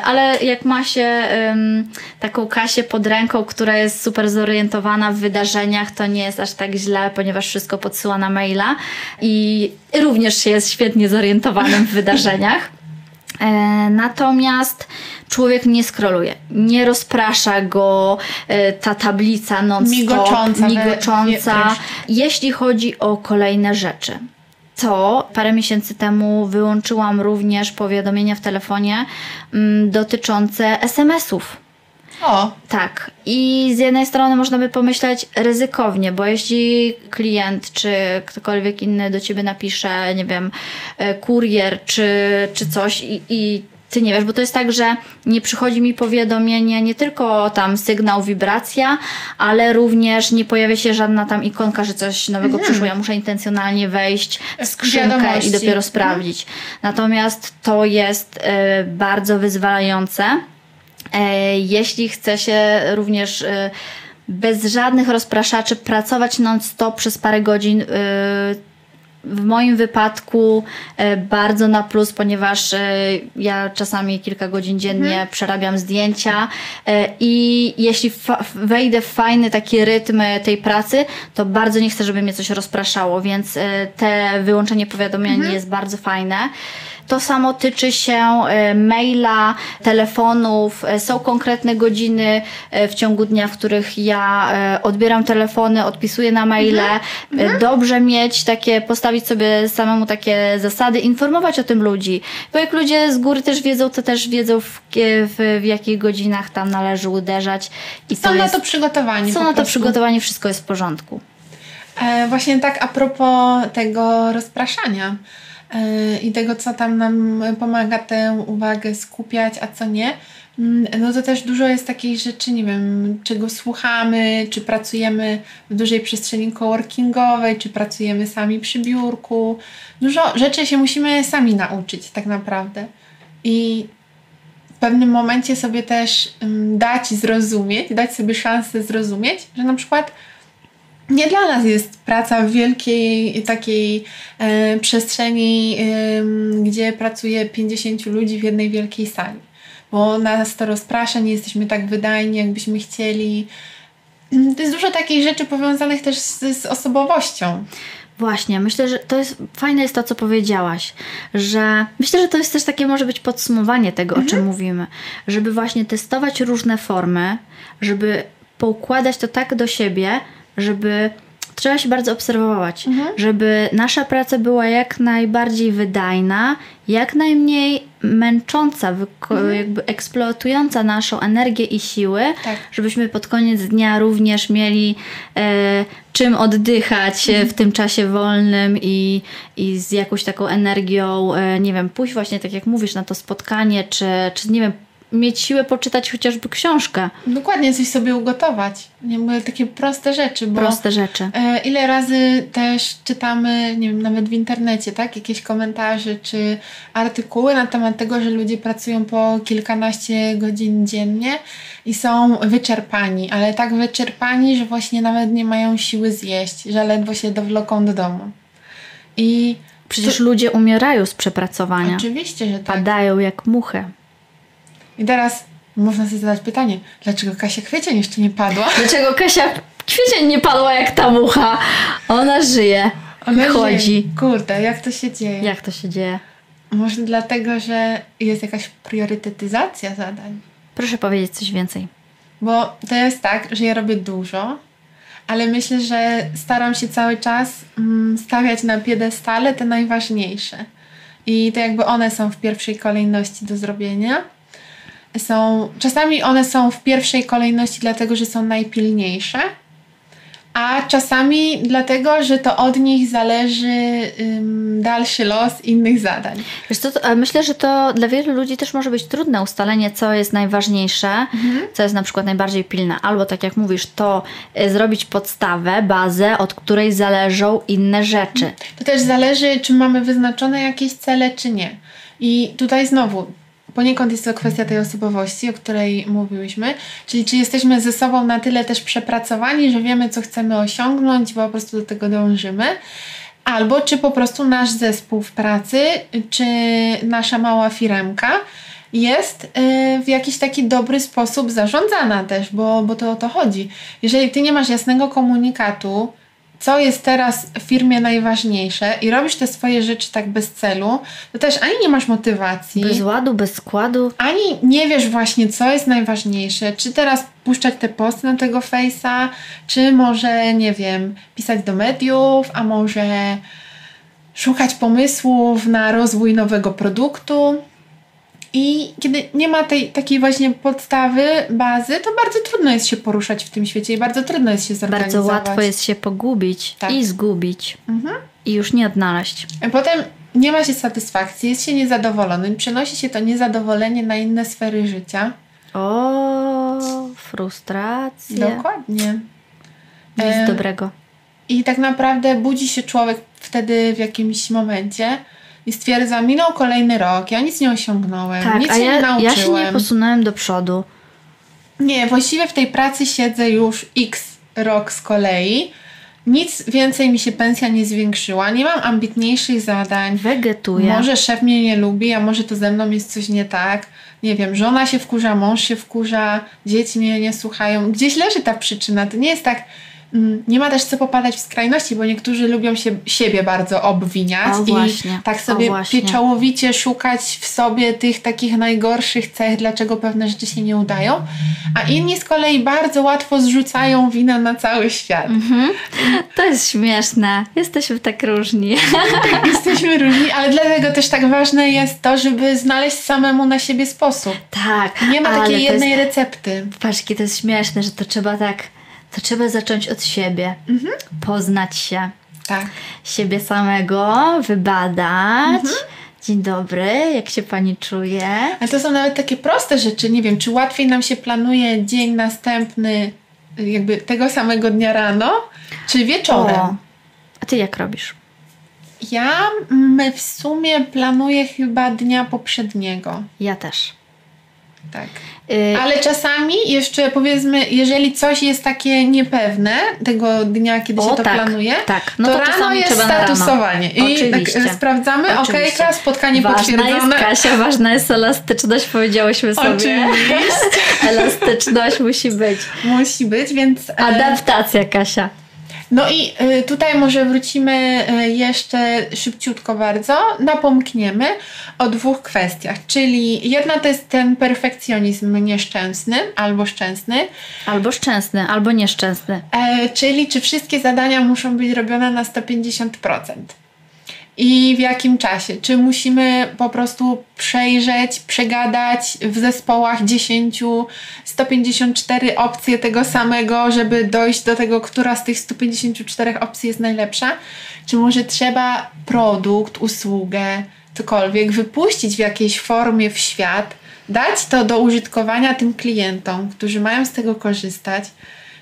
ale jak ma się um, taką Kasię pod ręką, która jest super zorientowana w wydarzeniach, to nie jest aż tak źle, ponieważ wszystko podsyła na maila i również się jest świetnie zorientowanym w wydarzeniach. E, natomiast człowiek nie skroluje, nie rozprasza go e, ta tablica non-stop, migocząca. migocząca jeśli chodzi o kolejne rzeczy to parę miesięcy temu wyłączyłam również powiadomienia w telefonie mm, dotyczące SMS-ów. O. Tak. I z jednej strony można by pomyśleć ryzykownie, bo jeśli klient czy ktokolwiek inny do ciebie napisze, nie wiem, e, kurier czy, czy coś i, i ty nie wiesz, bo to jest tak, że nie przychodzi mi powiadomienie, nie tylko tam sygnał, wibracja, ale również nie pojawia się żadna tam ikonka, że coś nowego mhm. przyszło. Ja muszę intencjonalnie wejść w skrzynkę Wiadomości. i dopiero sprawdzić. Mhm. Natomiast to jest y, bardzo wyzwalające. Y, jeśli chce się również y, bez żadnych rozpraszaczy pracować non-stop przez parę godzin w moim wypadku e, bardzo na plus, ponieważ e, ja czasami kilka godzin dziennie mhm. przerabiam zdjęcia e, i jeśli wejdę w fajny taki rytm tej pracy, to bardzo nie chcę, żeby mnie coś rozpraszało, więc te wyłączenie powiadomień mhm. jest bardzo fajne. To samo tyczy się e, maila, telefonów. E, są konkretne godziny e, w ciągu dnia, w których ja odbieram telefony, odpisuję na maile. Mhm. mhm. Dobrze mieć takie, postawić sobie samemu takie zasady, informować o tym ludzi. Bo jak ludzie z góry też wiedzą, to też wiedzą w, w, w jakich godzinach tam należy uderzać. I są to na jest, to przygotowani. Są na to przygotowani, wszystko jest w porządku. E, właśnie tak a propos tego rozpraszania i tego, co tam nam pomaga tę uwagę skupiać, a co nie, mm, no to też dużo jest takiej rzeczy, nie wiem, czego słuchamy, czy pracujemy w dużej przestrzeni coworkingowej, czy pracujemy sami przy biurku. Dużo rzeczy się musimy sami nauczyć tak naprawdę. I w pewnym momencie sobie też mm, dać zrozumieć, dać sobie szansę zrozumieć, że na przykład nie dla nas jest praca w wielkiej takiej e, przestrzeni, e, gdzie pracuje 50 ludzi w jednej wielkiej sali. Bo nas to rozprasza, nie jesteśmy tak wydajni, jakbyśmy chcieli. To jest dużo takich rzeczy powiązanych też z, z osobowością. Właśnie, myślę, że to jest fajne jest to, co powiedziałaś, że myślę, że to jest też takie może być podsumowanie tego, mhm. o czym mhm. mówimy, żeby właśnie testować różne formy, żeby poukładać to tak do siebie, żeby trzeba się bardzo obserwować, mhm. żeby nasza praca była jak najbardziej wydajna, jak najmniej męcząca, mhm. jakby eksploatująca naszą energię i siły, tak. żebyśmy pod koniec dnia również mieli e, czym oddychać mhm. w tym czasie wolnym i, i z jakąś taką energią, e, nie wiem, pójść właśnie tak jak mówisz na to spotkanie, czy, czy nie wiem, mieć siłę poczytać chociażby książkę. Dokładnie, coś sobie ugotować. Nie mówię, takie proste rzeczy. Bo proste rzeczy. E, ile razy też czytamy, nie wiem, nawet w internecie, tak? Jakieś komentarze czy artykuły na temat tego, że ludzie pracują po kilkanaście godzin dziennie i są wyczerpani, ale tak wyczerpani, że właśnie nawet nie mają siły zjeść, że ledwo się dowloką do domu. I Przecież to... ludzie umierają z przepracowania. Oczywiście, że tak. Padają jak muchy. I teraz można sobie zadać pytanie, dlaczego Kasia Kwiecień jeszcze nie padła? Dlaczego Kasia Kwiecień nie padła jak ta mucha? Ona żyje. Ona chodzi. Żyje. Kurde, jak to się dzieje? Jak to się dzieje? Może dlatego, że jest jakaś priorytetyzacja zadań. Proszę powiedzieć coś więcej. Bo to jest tak, że ja robię dużo, ale myślę, że staram się cały czas mm, stawiać na piedestale te najważniejsze. I to jakby one są w pierwszej kolejności do zrobienia są, czasami one są w pierwszej kolejności dlatego, że są najpilniejsze, a czasami dlatego, że to od nich zależy ym, dalszy los innych zadań. Wiesz co, myślę, że to dla wielu ludzi też może być trudne ustalenie, co jest najważniejsze, mhm. co jest na przykład najbardziej pilne. Albo tak jak mówisz, to y, zrobić podstawę, bazę, od której zależą inne rzeczy. To też zależy, czy mamy wyznaczone jakieś cele, czy nie. I tutaj znowu poniekąd jest to kwestia tej osobowości, o której mówiłyśmy, czyli czy jesteśmy ze sobą na tyle też przepracowani, że wiemy, co chcemy osiągnąć, bo po prostu do tego dążymy. Albo czy po prostu nasz zespół w pracy, czy nasza mała firemka jest y, w jakiś taki dobry sposób zarządzana też, bo, bo to o to chodzi. Jeżeli ty nie masz jasnego komunikatu, co jest teraz w firmie najważniejsze i robisz te swoje rzeczy tak bez celu, to też ani nie masz motywacji. Bez ładu, bez składu. Ani nie wiesz właśnie, co jest najważniejsze. Czy teraz puszczać te posty na tego face'a, czy może, nie wiem, pisać do mediów, a może szukać pomysłów na rozwój nowego produktu. I kiedy nie ma tej takiej właśnie podstawy, bazy, to bardzo trudno jest się poruszać w tym świecie i bardzo trudno jest się zorganizować. Bardzo łatwo jest się pogubić tak. i zgubić. Mhm. I już nie odnaleźć. A potem nie ma się satysfakcji, jest się niezadowolonym, przenosi się to niezadowolenie na inne sfery życia. O, frustracja. Dokładnie. Nic e, dobrego. I tak naprawdę budzi się człowiek wtedy w jakimś momencie, i stwierdza, minął kolejny rok, ja nic nie osiągnąłem, tak, nic a się ja, nie nauczyłem. ja się nie posunąłem do przodu. Nie, właściwie w tej pracy siedzę już x rok z kolei nic więcej mi się pensja nie zwiększyła, nie mam ambitniejszych zadań. Wegetuję. Może szef mnie nie lubi, a może to ze mną jest coś nie tak. Nie wiem, żona się wkurza, mąż się wkurza, dzieci mnie nie słuchają. Gdzieś leży ta przyczyna. To nie jest tak, nie ma też co popadać w skrajności, bo niektórzy lubią się, siebie bardzo obwiniać O, i właśnie. tak sobie pieczołowicie szukać w sobie tych takich najgorszych cech, dlaczego pewne rzeczy się nie udają, a inni z kolei bardzo łatwo zrzucają winę na cały świat. Mhm. To jest śmieszne. Jesteśmy tak różni. [LAUGHS] Jesteśmy różni, ale dlatego też tak ważne jest to, żeby znaleźć samemu na siebie sposób. tak. Nie ma takiej jednej Jest, recepty. patrz, jakie to jest śmieszne, że to trzeba tak. To trzeba zacząć od siebie. Mhm. Poznać się. Tak. Siebie samego, wybadać. Mhm. Dzień dobry, jak się pani czuje? Ale to są nawet takie proste rzeczy. Nie wiem, czy łatwiej nam się planuje dzień następny, jakby tego samego dnia rano, czy wieczorem? O, a ty jak robisz? Ja mm, w sumie planuję chyba dnia poprzedniego. Ja też. Tak. Y, Ale czasami jeszcze powiedzmy, jeżeli coś jest takie niepewne tego dnia, kiedy O, się to tak, planuje, tak. No to, to rano jest na rano. statusowanie. I Oczywiście. tak sprawdzamy, Oczywiście. okejka, spotkanie ważna potwierdzone. jest Kasia, ważna jest elastyczność, powiedziałyśmy sobie. Oczywiście. [LAUGHS] Elastyczność musi być. Musi być, więc... e, Adaptacja, Kasia. No i y, tutaj może wrócimy y, jeszcze szybciutko bardzo, napomkniemy o dwóch kwestiach, czyli jedna to jest ten perfekcjonizm nieszczęsny albo szczęsny, Albo szczęsny, albo nieszczęsny. e, czyli czy wszystkie zadania muszą być robione na 150%. I w jakim czasie? Czy musimy po prostu przejrzeć, przegadać w zespołach 10, 154 opcje tego samego, żeby dojść do tego, która z tych 154 opcji jest najlepsza? Czy może trzeba produkt, usługę, cokolwiek wypuścić w jakiejś formie w świat, dać to do użytkowania tym klientom, którzy mają z tego korzystać,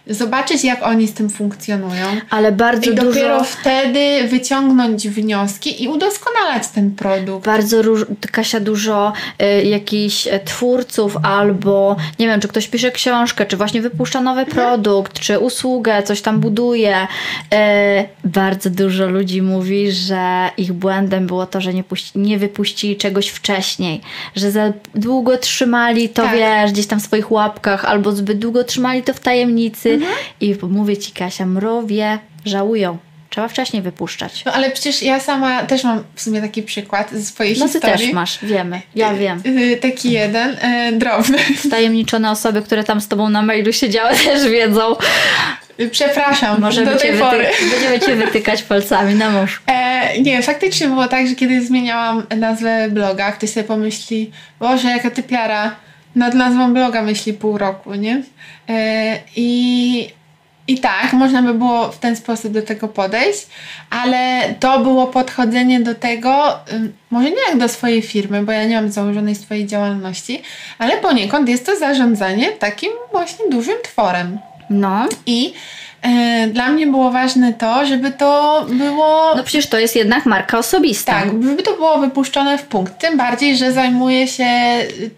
zobaczyć, jak oni z tym funkcjonują. Ale bardzo I dopiero dużo, wtedy wyciągnąć wnioski i udoskonalać ten produkt. bardzo róż, Kasia, dużo y, jakichś e, twórców albo nie wiem, czy ktoś pisze książkę, czy właśnie wypuszcza nowy Mhm. produkt, czy usługę, coś tam buduje. Y, bardzo dużo ludzi mówi, że ich błędem było to, że nie, puści, nie wypuścili czegoś wcześniej, że za długo trzymali to, Tak. wiesz, gdzieś tam w swoich łapkach, albo zbyt długo trzymali to w tajemnicy. Mhm. I mówię ci, Kasia, mrowie żałują. Trzeba wcześniej wypuszczać. No ale przecież ja sama też mam w sumie taki przykład ze swojej No ty historii. też masz, wiemy. Ja wiem. Y, Taki jeden, e, drobny. Wtajemniczone osoby, które tam z tobą na mailu siedziały, [LAUGHS] też wiedzą. Przepraszam, Możemy do tej pory. wyty- będziemy cię wytykać palcami na mąż. E, nie, faktycznie było tak, że kiedy zmieniałam nazwę bloga, ktoś sobie pomyśli, Boże, jaka typiara, nad nazwą bloga myśli pół roku, nie? E, I, I tak, można by było w ten sposób do tego podejść, ale to było podchodzenie do tego, może nie jak do swojej firmy, bo ja nie mam założonej swojej działalności, ale poniekąd jest to zarządzanie takim właśnie dużym tworem. No, I dla mnie było ważne to, żeby to było. no przecież to jest jednak marka osobista. tak, żeby to było wypuszczone w punkt. Tym bardziej, że zajmuję się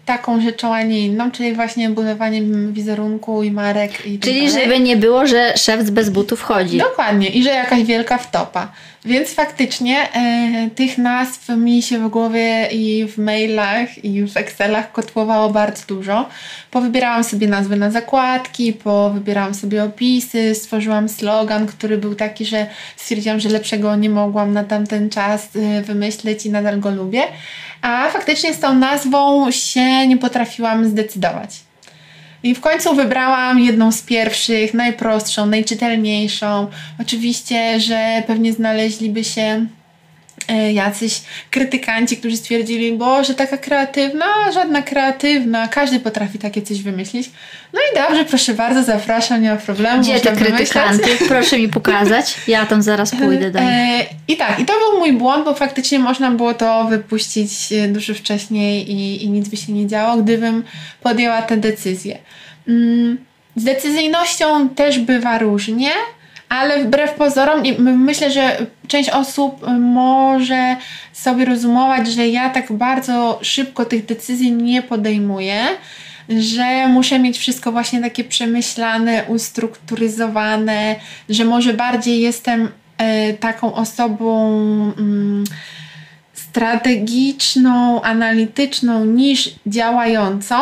taką rzeczą, a nie inną, czyli właśnie budowaniem wizerunku i marek i tak Czyli dalej. żeby nie było, że szef bez butów chodzi. Dokładnie, i że jakaś wielka wtopa. Więc faktycznie e, tych nazw mi się w głowie i w mailach i w Excelach kotłowało bardzo dużo. Powybierałam sobie nazwy na zakładki, powybierałam sobie opisy, stworzyłam slogan, który był taki, że stwierdziłam, że lepszego nie mogłam na tamten czas e, wymyśleć i nadal go lubię. A faktycznie z tą nazwą się nie potrafiłam zdecydować. I w końcu wybrałam jedną z pierwszych, najprostszą, najczytelniejszą. Oczywiście, że pewnie znaleźliby się jacyś krytykanci, którzy stwierdzili, Boże, taka kreatywna, żadna kreatywna, każdy potrafi takie coś wymyślić. No i dobrze, proszę bardzo, zapraszam, nie ma problemu. Gdzie te krytykanty? Proszę mi pokazać. Ja tam zaraz pójdę do nich. E, I tak, i to był mój błąd, bo faktycznie można było to wypuścić e, dużo wcześniej i, i nic by się nie działo, gdybym podjęła tę decyzję. Mm, Z decyzyjnością też bywa różnie, ale wbrew pozorom, myślę, że część osób e, może sobie rozumować, że ja tak bardzo szybko tych decyzji nie podejmuję. że muszę mieć wszystko właśnie takie przemyślane, ustrukturyzowane, że może bardziej jestem e, taką osobą mm, strategiczną, analityczną niż działającą.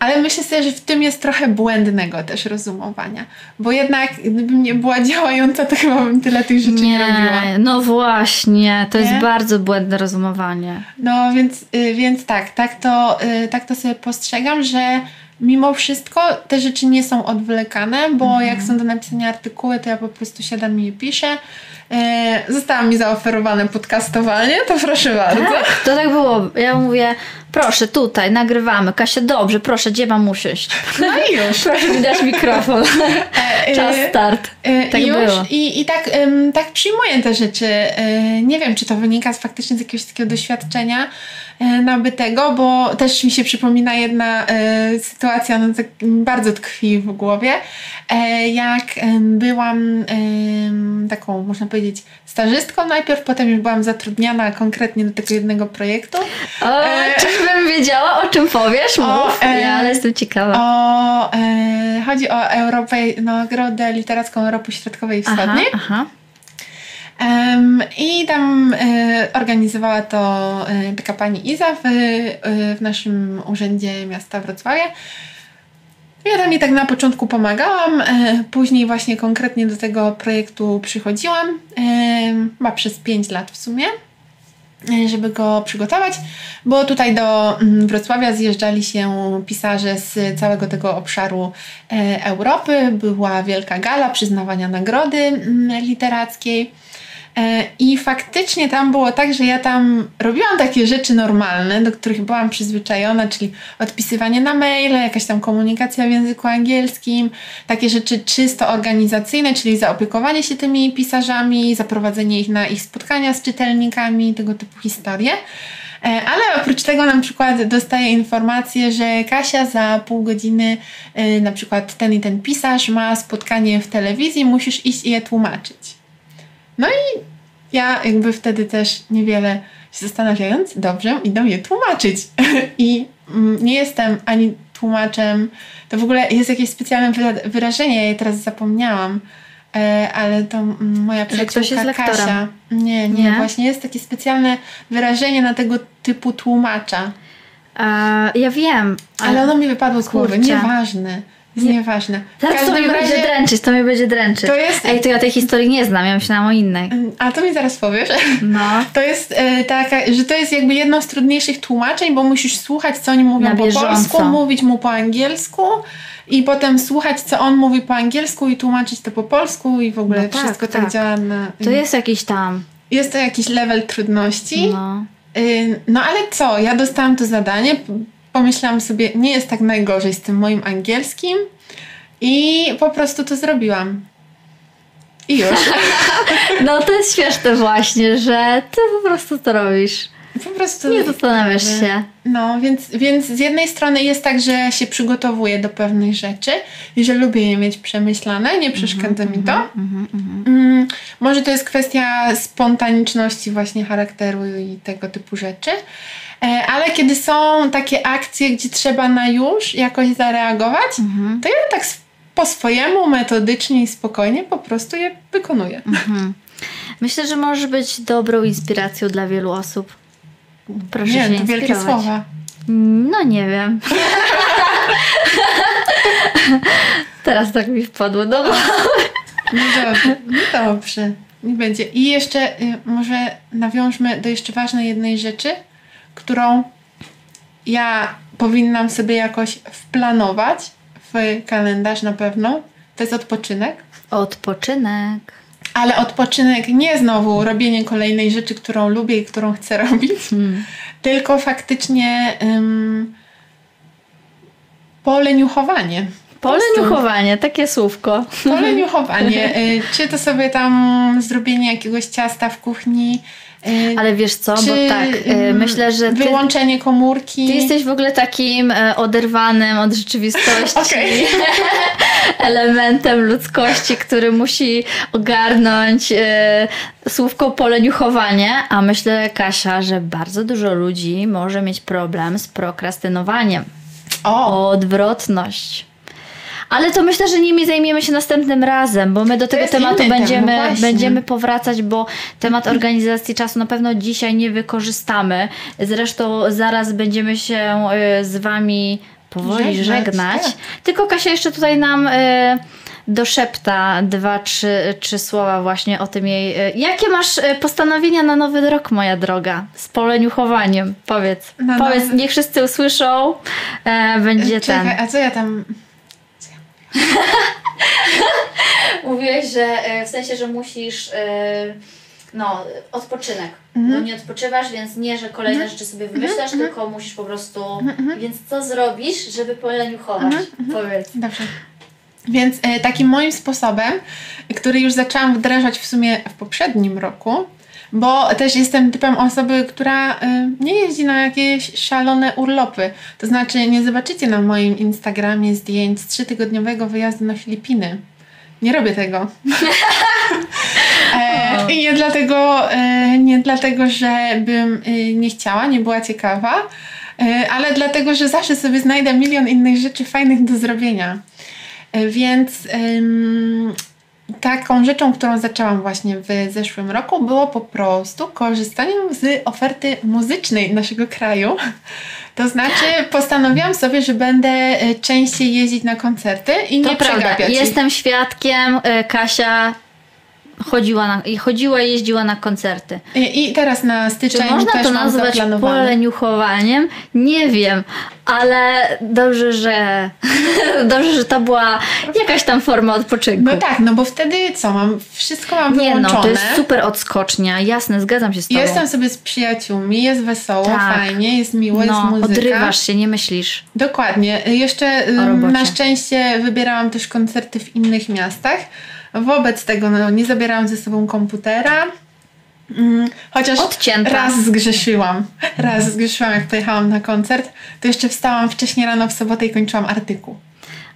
Ale myślę sobie, że w tym jest trochę błędnego też rozumowania. Bo jednak gdybym nie była działająca, to chyba bym tyle tych rzeczy nie, nie robiła. No właśnie, to nie? jest bardzo błędne rozumowanie. No więc, y, więc tak, tak to, y, tak to sobie postrzegam, że mimo wszystko te rzeczy nie są odwlekane, bo mhm. jak są do napisania artykuły, to ja po prostu siadam i je piszę. E, zostało mi zaoferowane podcastowanie, to proszę bardzo. Tak, to tak było. Ja mówię, proszę tutaj, nagrywamy. Kasia, dobrze, proszę, gdzie mam usiąść? No i już. [LAUGHS] proszę mi dać mikrofon. E, Czas start. E, tak już. było. I, i tak, tak przyjmuję te rzeczy. Nie wiem, czy to wynika z, faktycznie z jakiegoś takiego doświadczenia nabytego, bo też mi się przypomina jedna sytuacja, no tak bardzo tkwi w głowie. Jak byłam taką, można powiedzieć, powiedzieć, stażystką najpierw, potem już byłam zatrudniana konkretnie do tego jednego projektu. O, e, czyżbym wiedziała, o czym powiesz? Mów, o, e, ja, ale jestem ciekawa. O, e, chodzi o Europę, Nagrodę Literacką Europy Środkowej i Wschodniej. Aha, aha. Um, I tam e, organizowała to e, taka pani Iza w, w naszym urzędzie miasta Wrocławia. Ja tam jej tak na początku pomagałam, e, później właśnie konkretnie do tego projektu przychodziłam, e, chyba przez 5 lat w sumie, e, żeby go przygotować, bo tutaj do mm, Wrocławia zjeżdżali się pisarze z całego tego obszaru Europy. Była wielka gala przyznawania nagrody mm, literackiej. E, I faktycznie tam było tak, że ja tam robiłam takie rzeczy normalne, do których byłam przyzwyczajona, czyli odpisywanie na maile, jakaś tam komunikacja w języku angielskim, takie rzeczy czysto organizacyjne, czyli zaopiekowanie się tymi pisarzami, zaprowadzenie ich na ich spotkania z czytelnikami, tego typu historie. E, ale oprócz tego na przykład dostaję informację, że Kasia za pół godziny e, na przykład ten i ten pisarz ma spotkanie w telewizji, musisz iść i je tłumaczyć. No i ja jakby wtedy też niewiele się zastanawiając, dobrze, idę je tłumaczyć. [LAUGHS] I mm, nie jestem ani tłumaczem, to w ogóle jest jakieś specjalne wyrażenie, ja je teraz zapomniałam, e, ale to moja przyjaciółka Kasia. Nie, nie, nie, właśnie jest takie specjalne wyrażenie na tego typu tłumacza. ja wiem. Ale, ale ono mi wypadło z głowy, nieważne. Jest nie. nieważne. Teraz to mnie razie... będzie dręczyć, to mnie będzie dręczyć. To jest... Ej, to ja tej historii nie znam, ja myślałam o innej. A to mi zaraz powiesz. [LAUGHS] No. To jest e, taka, że to jest jakby jedno z trudniejszych tłumaczeń, bo musisz słuchać, co oni mówią po polsku, mówić mu po angielsku i potem słuchać, co on mówi po angielsku i tłumaczyć to po polsku i w ogóle no tak, wszystko tak, tak działa na... To jest jakiś tam... Jest to jakiś level trudności. No. Y, no ale co, ja dostałam to zadanie, pomyślałam sobie, nie jest tak najgorzej z tym moim angielskim i po prostu to zrobiłam. I już. [LAUGHS] no to jest śmieszne właśnie, że ty po prostu to robisz. Po prostu. Nie zastanawiasz się. No, więc, więc z jednej strony jest tak, że się przygotowuję do pewnych rzeczy i że lubię je mieć przemyślane, nie przeszkadza mm -hmm, mi to. Mm -hmm, mm, może to jest kwestia spontaniczności właśnie charakteru i tego typu rzeczy. E, ale kiedy są takie akcje, gdzie trzeba na już jakoś zareagować, mhm. to ja tak po swojemu, metodycznie i spokojnie po prostu je wykonuję. Mhm. Myślę, że możesz być dobrą inspiracją dla wielu osób. Proszę nie, się to wielkie słowa. No nie wiem. [LAUGHS] Teraz tak mi wpadło do głowy. No dobrze, no dobrze. Nie będzie. I jeszcze y, może nawiążmy do jeszcze ważnej jednej rzeczy, którą ja powinnam sobie jakoś wplanować w kalendarz na pewno. To jest odpoczynek. Odpoczynek. Ale odpoczynek nie znowu robienie kolejnej rzeczy, którą lubię i którą chcę robić, hmm. tylko faktycznie um, poleniuchowanie. Poleniuchowanie, takie słówko. Poleniuchowanie. [LAUGHS] Y, czy to sobie tam zrobienie jakiegoś ciasta w kuchni, Ale wiesz co, bo tak, y, myślę, że. Ty, wyłączenie komórki. Ty jesteś w ogóle takim e, oderwanym od rzeczywistości [LAUGHS] [LAUGHS] elementem ludzkości, który musi ogarnąć e, słówko poleniuchowanie, a myślę, Kasia, że bardzo dużo ludzi może mieć problem z prokrastynowaniem. O! Odwrotność. Ale to myślę, że nimi zajmiemy się następnym razem, bo my do tego tematu będziemy, temat, właśnie. będziemy powracać, bo temat organizacji czasu na pewno dzisiaj nie wykorzystamy. Zresztą zaraz będziemy się y, z Wami powoli Żegnać, żegnać. tak. Tylko Kasia jeszcze tutaj nam y, doszepta dwa, trzy, trzy słowa właśnie o tym jej. y, Jakie masz y, postanowienia na nowy rok, moja droga? Z poleniuchowaniem. Powiedz. Na Powiedz, nowy- niech wszyscy usłyszą. E, będzie ten. Czekaj, a co ja tam... [LAUGHS] Mówiłeś, że e, w sensie, że musisz e, no, odpoczynek. Mhm. No nie odpoczywasz, więc nie, że kolejne rzeczy sobie wymyślasz, Mhm. tylko musisz po prostu. Więc co zrobisz, żeby poleniuchować? Mhm. Powiedz. Dobrze. Więc e, takim moim sposobem, który już zaczęłam wdrażać w sumie w poprzednim roku, bo też jestem typem osoby, która e, nie jeździ na jakieś szalone urlopy. To znaczy, nie zobaczycie na moim Instagramie zdjęć z trzytygodniowego wyjazdu na Filipiny. Nie robię tego. [LAUGHS] e, I nie dlatego, e, nie dlatego, że bym e, nie chciała, nie była ciekawa, e, ale dlatego, że zawsze sobie znajdę milion innych rzeczy fajnych do zrobienia. Więc taką rzeczą, którą zaczęłam właśnie w zeszłym roku, było po prostu korzystanie z oferty muzycznej naszego kraju. To znaczy, postanowiłam sobie, że będę e, częściej jeździć na koncerty i To nie prawda. przegapiać ich. Jestem świadkiem. e, Kasia chodziła na, i chodziła i jeździła na koncerty. I, I teraz na Czy styczeń można też to nazwać poleniuchowaniem? Nie wiem, ale dobrze, że [LAUGHS] dobrze, że to była jakaś tam forma odpoczynku. No tak, no bo wtedy co, mam wszystko mam Nie wyłączone. no, to jest super odskocznia, jasne, zgadzam się z tobą. Jestem sobie z przyjaciółmi, jest wesoło, Tak. fajnie, jest miło, no, jest muzyka. odrywasz się, nie myślisz. Dokładnie. Jeszcze na szczęście wybierałam też koncerty w innych miastach. Wobec tego no, nie zabierałam ze sobą komputera. Mm, Chociaż Odcięta. raz zgrzeszyłam. Raz zgrzeszyłam, jak pojechałam na koncert. To jeszcze wstałam wcześniej rano w sobotę i kończyłam artykuł.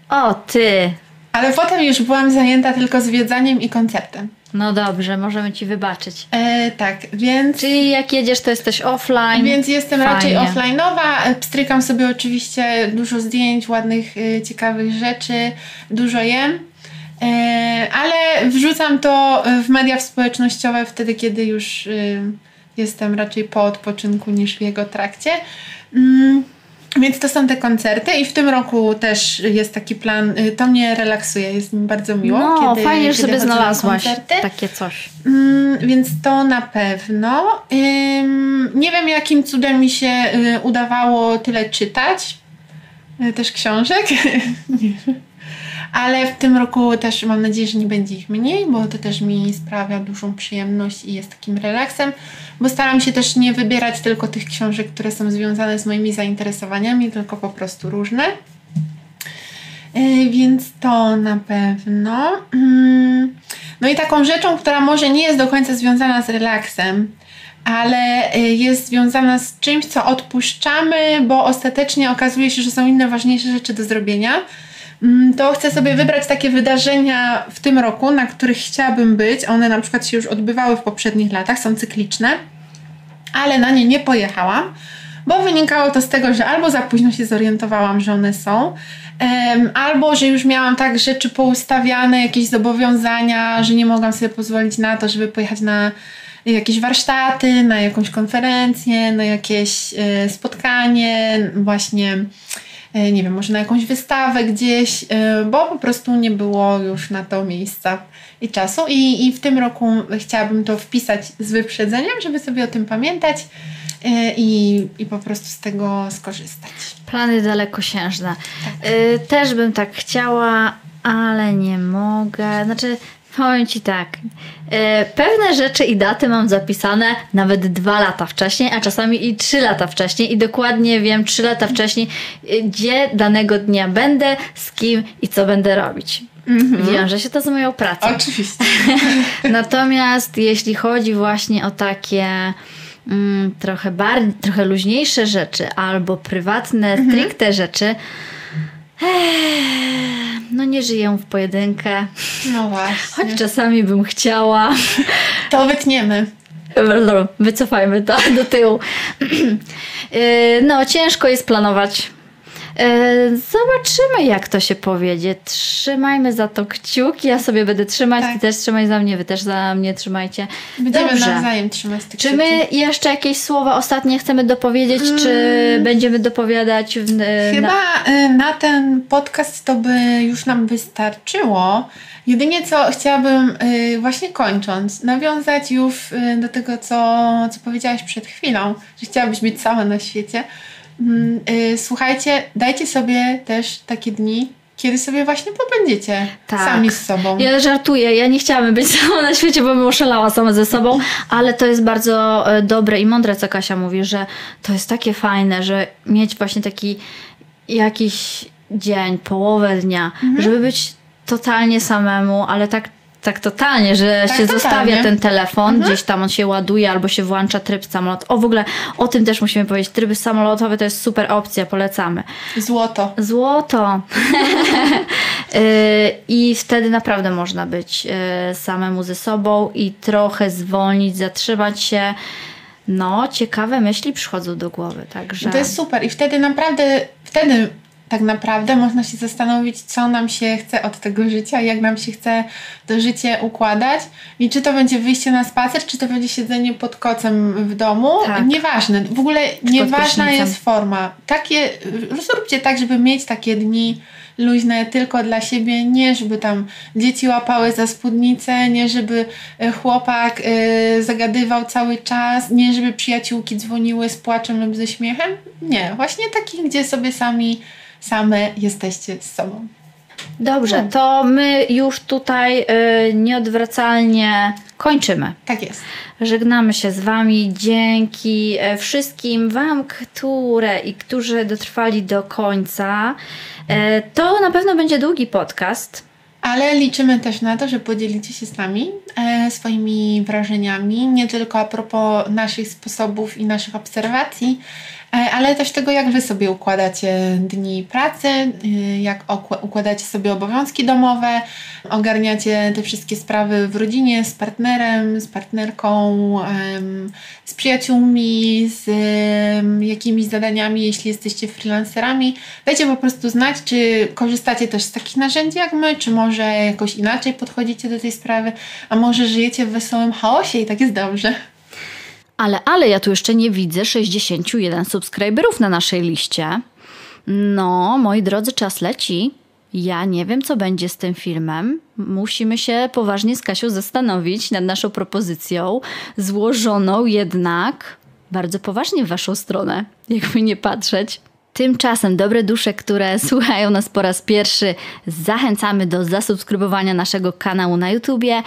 O, ty. Ale potem już byłam zajęta tylko zwiedzaniem i koncertem. No dobrze, możemy ci wybaczyć. E, tak, więc... Czyli jak jedziesz, to jesteś offline. Więc jestem raczej Fajnie. offline'owa. Pstrykam sobie oczywiście dużo zdjęć, ładnych, y, ciekawych rzeczy, dużo jem. E, ale wrzucam to w media społecznościowe wtedy, kiedy już y, jestem raczej po odpoczynku niż w jego trakcie. Mm, Więc to są te koncerty i w tym roku też jest taki plan, y, to mnie relaksuje, jest mi bardzo miło. no, kiedy, fajnie, że sobie znalazłaś koncerty. takie coś. Mm, więc to na pewno. Ym, nie wiem, jakim cudem mi się y, udawało tyle czytać. Też książek. [LAUGHS] Ale w tym roku też mam nadzieję, że nie będzie ich mniej, bo to też mi sprawia dużą przyjemność i jest takim relaksem, bo staram się też nie wybierać tylko tych książek, które są związane z moimi zainteresowaniami, tylko po prostu różne. Y, Więc to na pewno. Mm, No i taką rzeczą, która może nie jest do końca związana z relaksem, ale y, jest związana z czymś, co odpuszczamy, bo ostatecznie okazuje się, że są inne ważniejsze rzeczy do zrobienia. Mm, To chcę sobie wybrać takie wydarzenia w tym roku, na których chciałabym być. One na przykład się już odbywały w poprzednich latach, są cykliczne, ale na nie nie pojechałam, bo wynikało to z tego, że albo za późno się zorientowałam, że one są, albo że już miałam tak rzeczy poustawiane, jakieś zobowiązania, że nie mogłam sobie pozwolić na to, żeby pojechać na jakieś warsztaty, na jakąś konferencję, na jakieś e, spotkanie, właśnie nie wiem, może na jakąś wystawę gdzieś, e, bo po prostu nie było już na to miejsca i czasu. I, i w tym roku chciałabym to wpisać z wyprzedzeniem, żeby sobie o tym pamiętać e, i, i po prostu z tego skorzystać. Plany dalekosiężne. Y, też bym tak chciała, ale nie mogę. Znaczy, powiem ci tak. Y, pewne rzeczy i daty mam zapisane nawet dwa lata wcześniej, a czasami i trzy lata wcześniej. I dokładnie wiem trzy lata wcześniej, y, gdzie danego dnia będę, z kim i co będę robić. Wiąże się to z moją pracą. Oczywiście. [LAUGHS] Natomiast jeśli chodzi właśnie o takie mm, trochę, bardziej, trochę luźniejsze rzeczy albo prywatne, stricte rzeczy, no nie żyję w pojedynkę. No właśnie. Choć czasami bym chciała. To wytniemy. Wycofajmy to do tyłu. Yy, [CLEARS THROAT] No, ciężko jest planować. E, zobaczymy, jak to się powiedzie. Trzymajmy za to kciuki. Ja sobie będę trzymać, Tak. ty też trzymaj za mnie, wy też za mnie trzymajcie. Będziemy Dobrze. nawzajem trzymać te Czy kciuki. my jeszcze jakieś słowa ostatnie chcemy dopowiedzieć, czy będziemy dopowiadać w, e, Chyba na... y, na ten podcast to by już nam wystarczyło. Jedynie co chciałabym właśnie kończąc, nawiązać już do tego, co, co powiedziałaś przed chwilą, że chciałabyś być sama na świecie. Mm, y, Słuchajcie, dajcie sobie też takie dni, kiedy sobie właśnie pobędziecie Tak. sami z sobą. Ja żartuję, ja nie chciałabym być [LAUGHS] sama na świecie, bo bym oszalała sama ze sobą, ale to jest bardzo e, dobre i mądre, co Kasia mówi, że to jest takie fajne, że mieć właśnie taki jakiś dzień, połowę dnia, Mhm. żeby być totalnie samemu, ale tak tak totalnie, że Tak się totalnie. zostawia ten telefon, Mhm. gdzieś tam on się ładuje albo się włącza tryb samolot. O w ogóle o tym też musimy powiedzieć. Tryby samolotowe to jest super opcja, polecamy. Złoto. Złoto. [LAUGHS] Y, I wtedy naprawdę można być y, samemu ze sobą i trochę zwolnić, zatrzymać się. No, ciekawe myśli przychodzą do głowy, także. To jest super i wtedy naprawdę, wtedy tak naprawdę można się zastanowić, co nam się chce od tego życia, jak nam się chce to życie układać i czy to będzie wyjście na spacer, czy to będzie siedzenie pod kocem w domu. Tak. Nieważne. W ogóle nieważna jest forma. Takie, zróbcie tak, żeby mieć takie dni luźne tylko dla siebie, nie żeby tam dzieci łapały za spódnicę, nie żeby e, chłopak e, zagadywał cały czas, nie żeby przyjaciółki dzwoniły z płaczem lub ze śmiechem. Nie, właśnie taki, gdzie sobie sami, same jesteście z sobą. Dobrze, to my już tutaj y, nieodwracalnie kończymy. Tak jest. Żegnamy się z Wami. Dzięki e, wszystkim Wam, które i którzy dotrwali do końca. E, To na pewno będzie długi podcast. Ale liczymy też na to, że podzielicie się z nami e, swoimi wrażeniami, nie tylko a propos naszych sposobów i naszych obserwacji, ale też tego, jak Wy sobie układacie dni pracy, y, jak układacie sobie obowiązki domowe, ogarniacie te wszystkie sprawy w rodzinie, z partnerem, z partnerką, z przyjaciółmi, z jakimiś zadaniami, jeśli jesteście freelancerami. Dajcie po prostu znać, czy korzystacie też z takich narzędzi jak my, czy może jakoś inaczej podchodzicie do tej sprawy, a może żyjecie w wesołym chaosie i tak jest dobrze. Ale, ale ja tu jeszcze nie widzę 61 subskryberów na naszej liście. No, moi drodzy, czas leci. Ja nie wiem, co będzie z tym filmem. Musimy się poważnie z Kasią zastanowić nad naszą propozycją, złożoną jednak bardzo poważnie w Waszą stronę, jakby nie patrzeć. Tymczasem dobre dusze, które [LAUGHS] słuchają nas po raz pierwszy, zachęcamy do zasubskrybowania naszego kanału na YouTubie.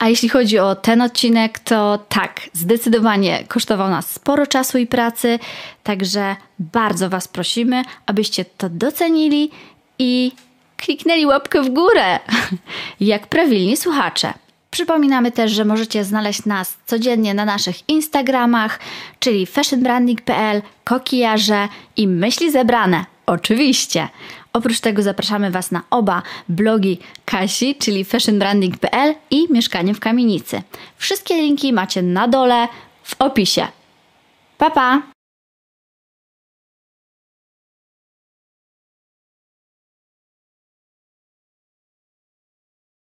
A jeśli chodzi o ten odcinek, to tak, zdecydowanie kosztował nas sporo czasu i pracy, także bardzo Was prosimy, abyście to docenili i kliknęli łapkę w górę, [LAUGHS] jak prawilni słuchacze. Przypominamy też, że możecie znaleźć nas codziennie na naszych Instagramach, czyli fashionbranding.pl, kokijarze i myśli zebrane. Oczywiście. Oprócz tego zapraszamy Was na oba blogi Kasi, czyli fashionbranding.pl i Mieszkanie w Kamienicy. Wszystkie linki macie na dole w opisie. Pa pa!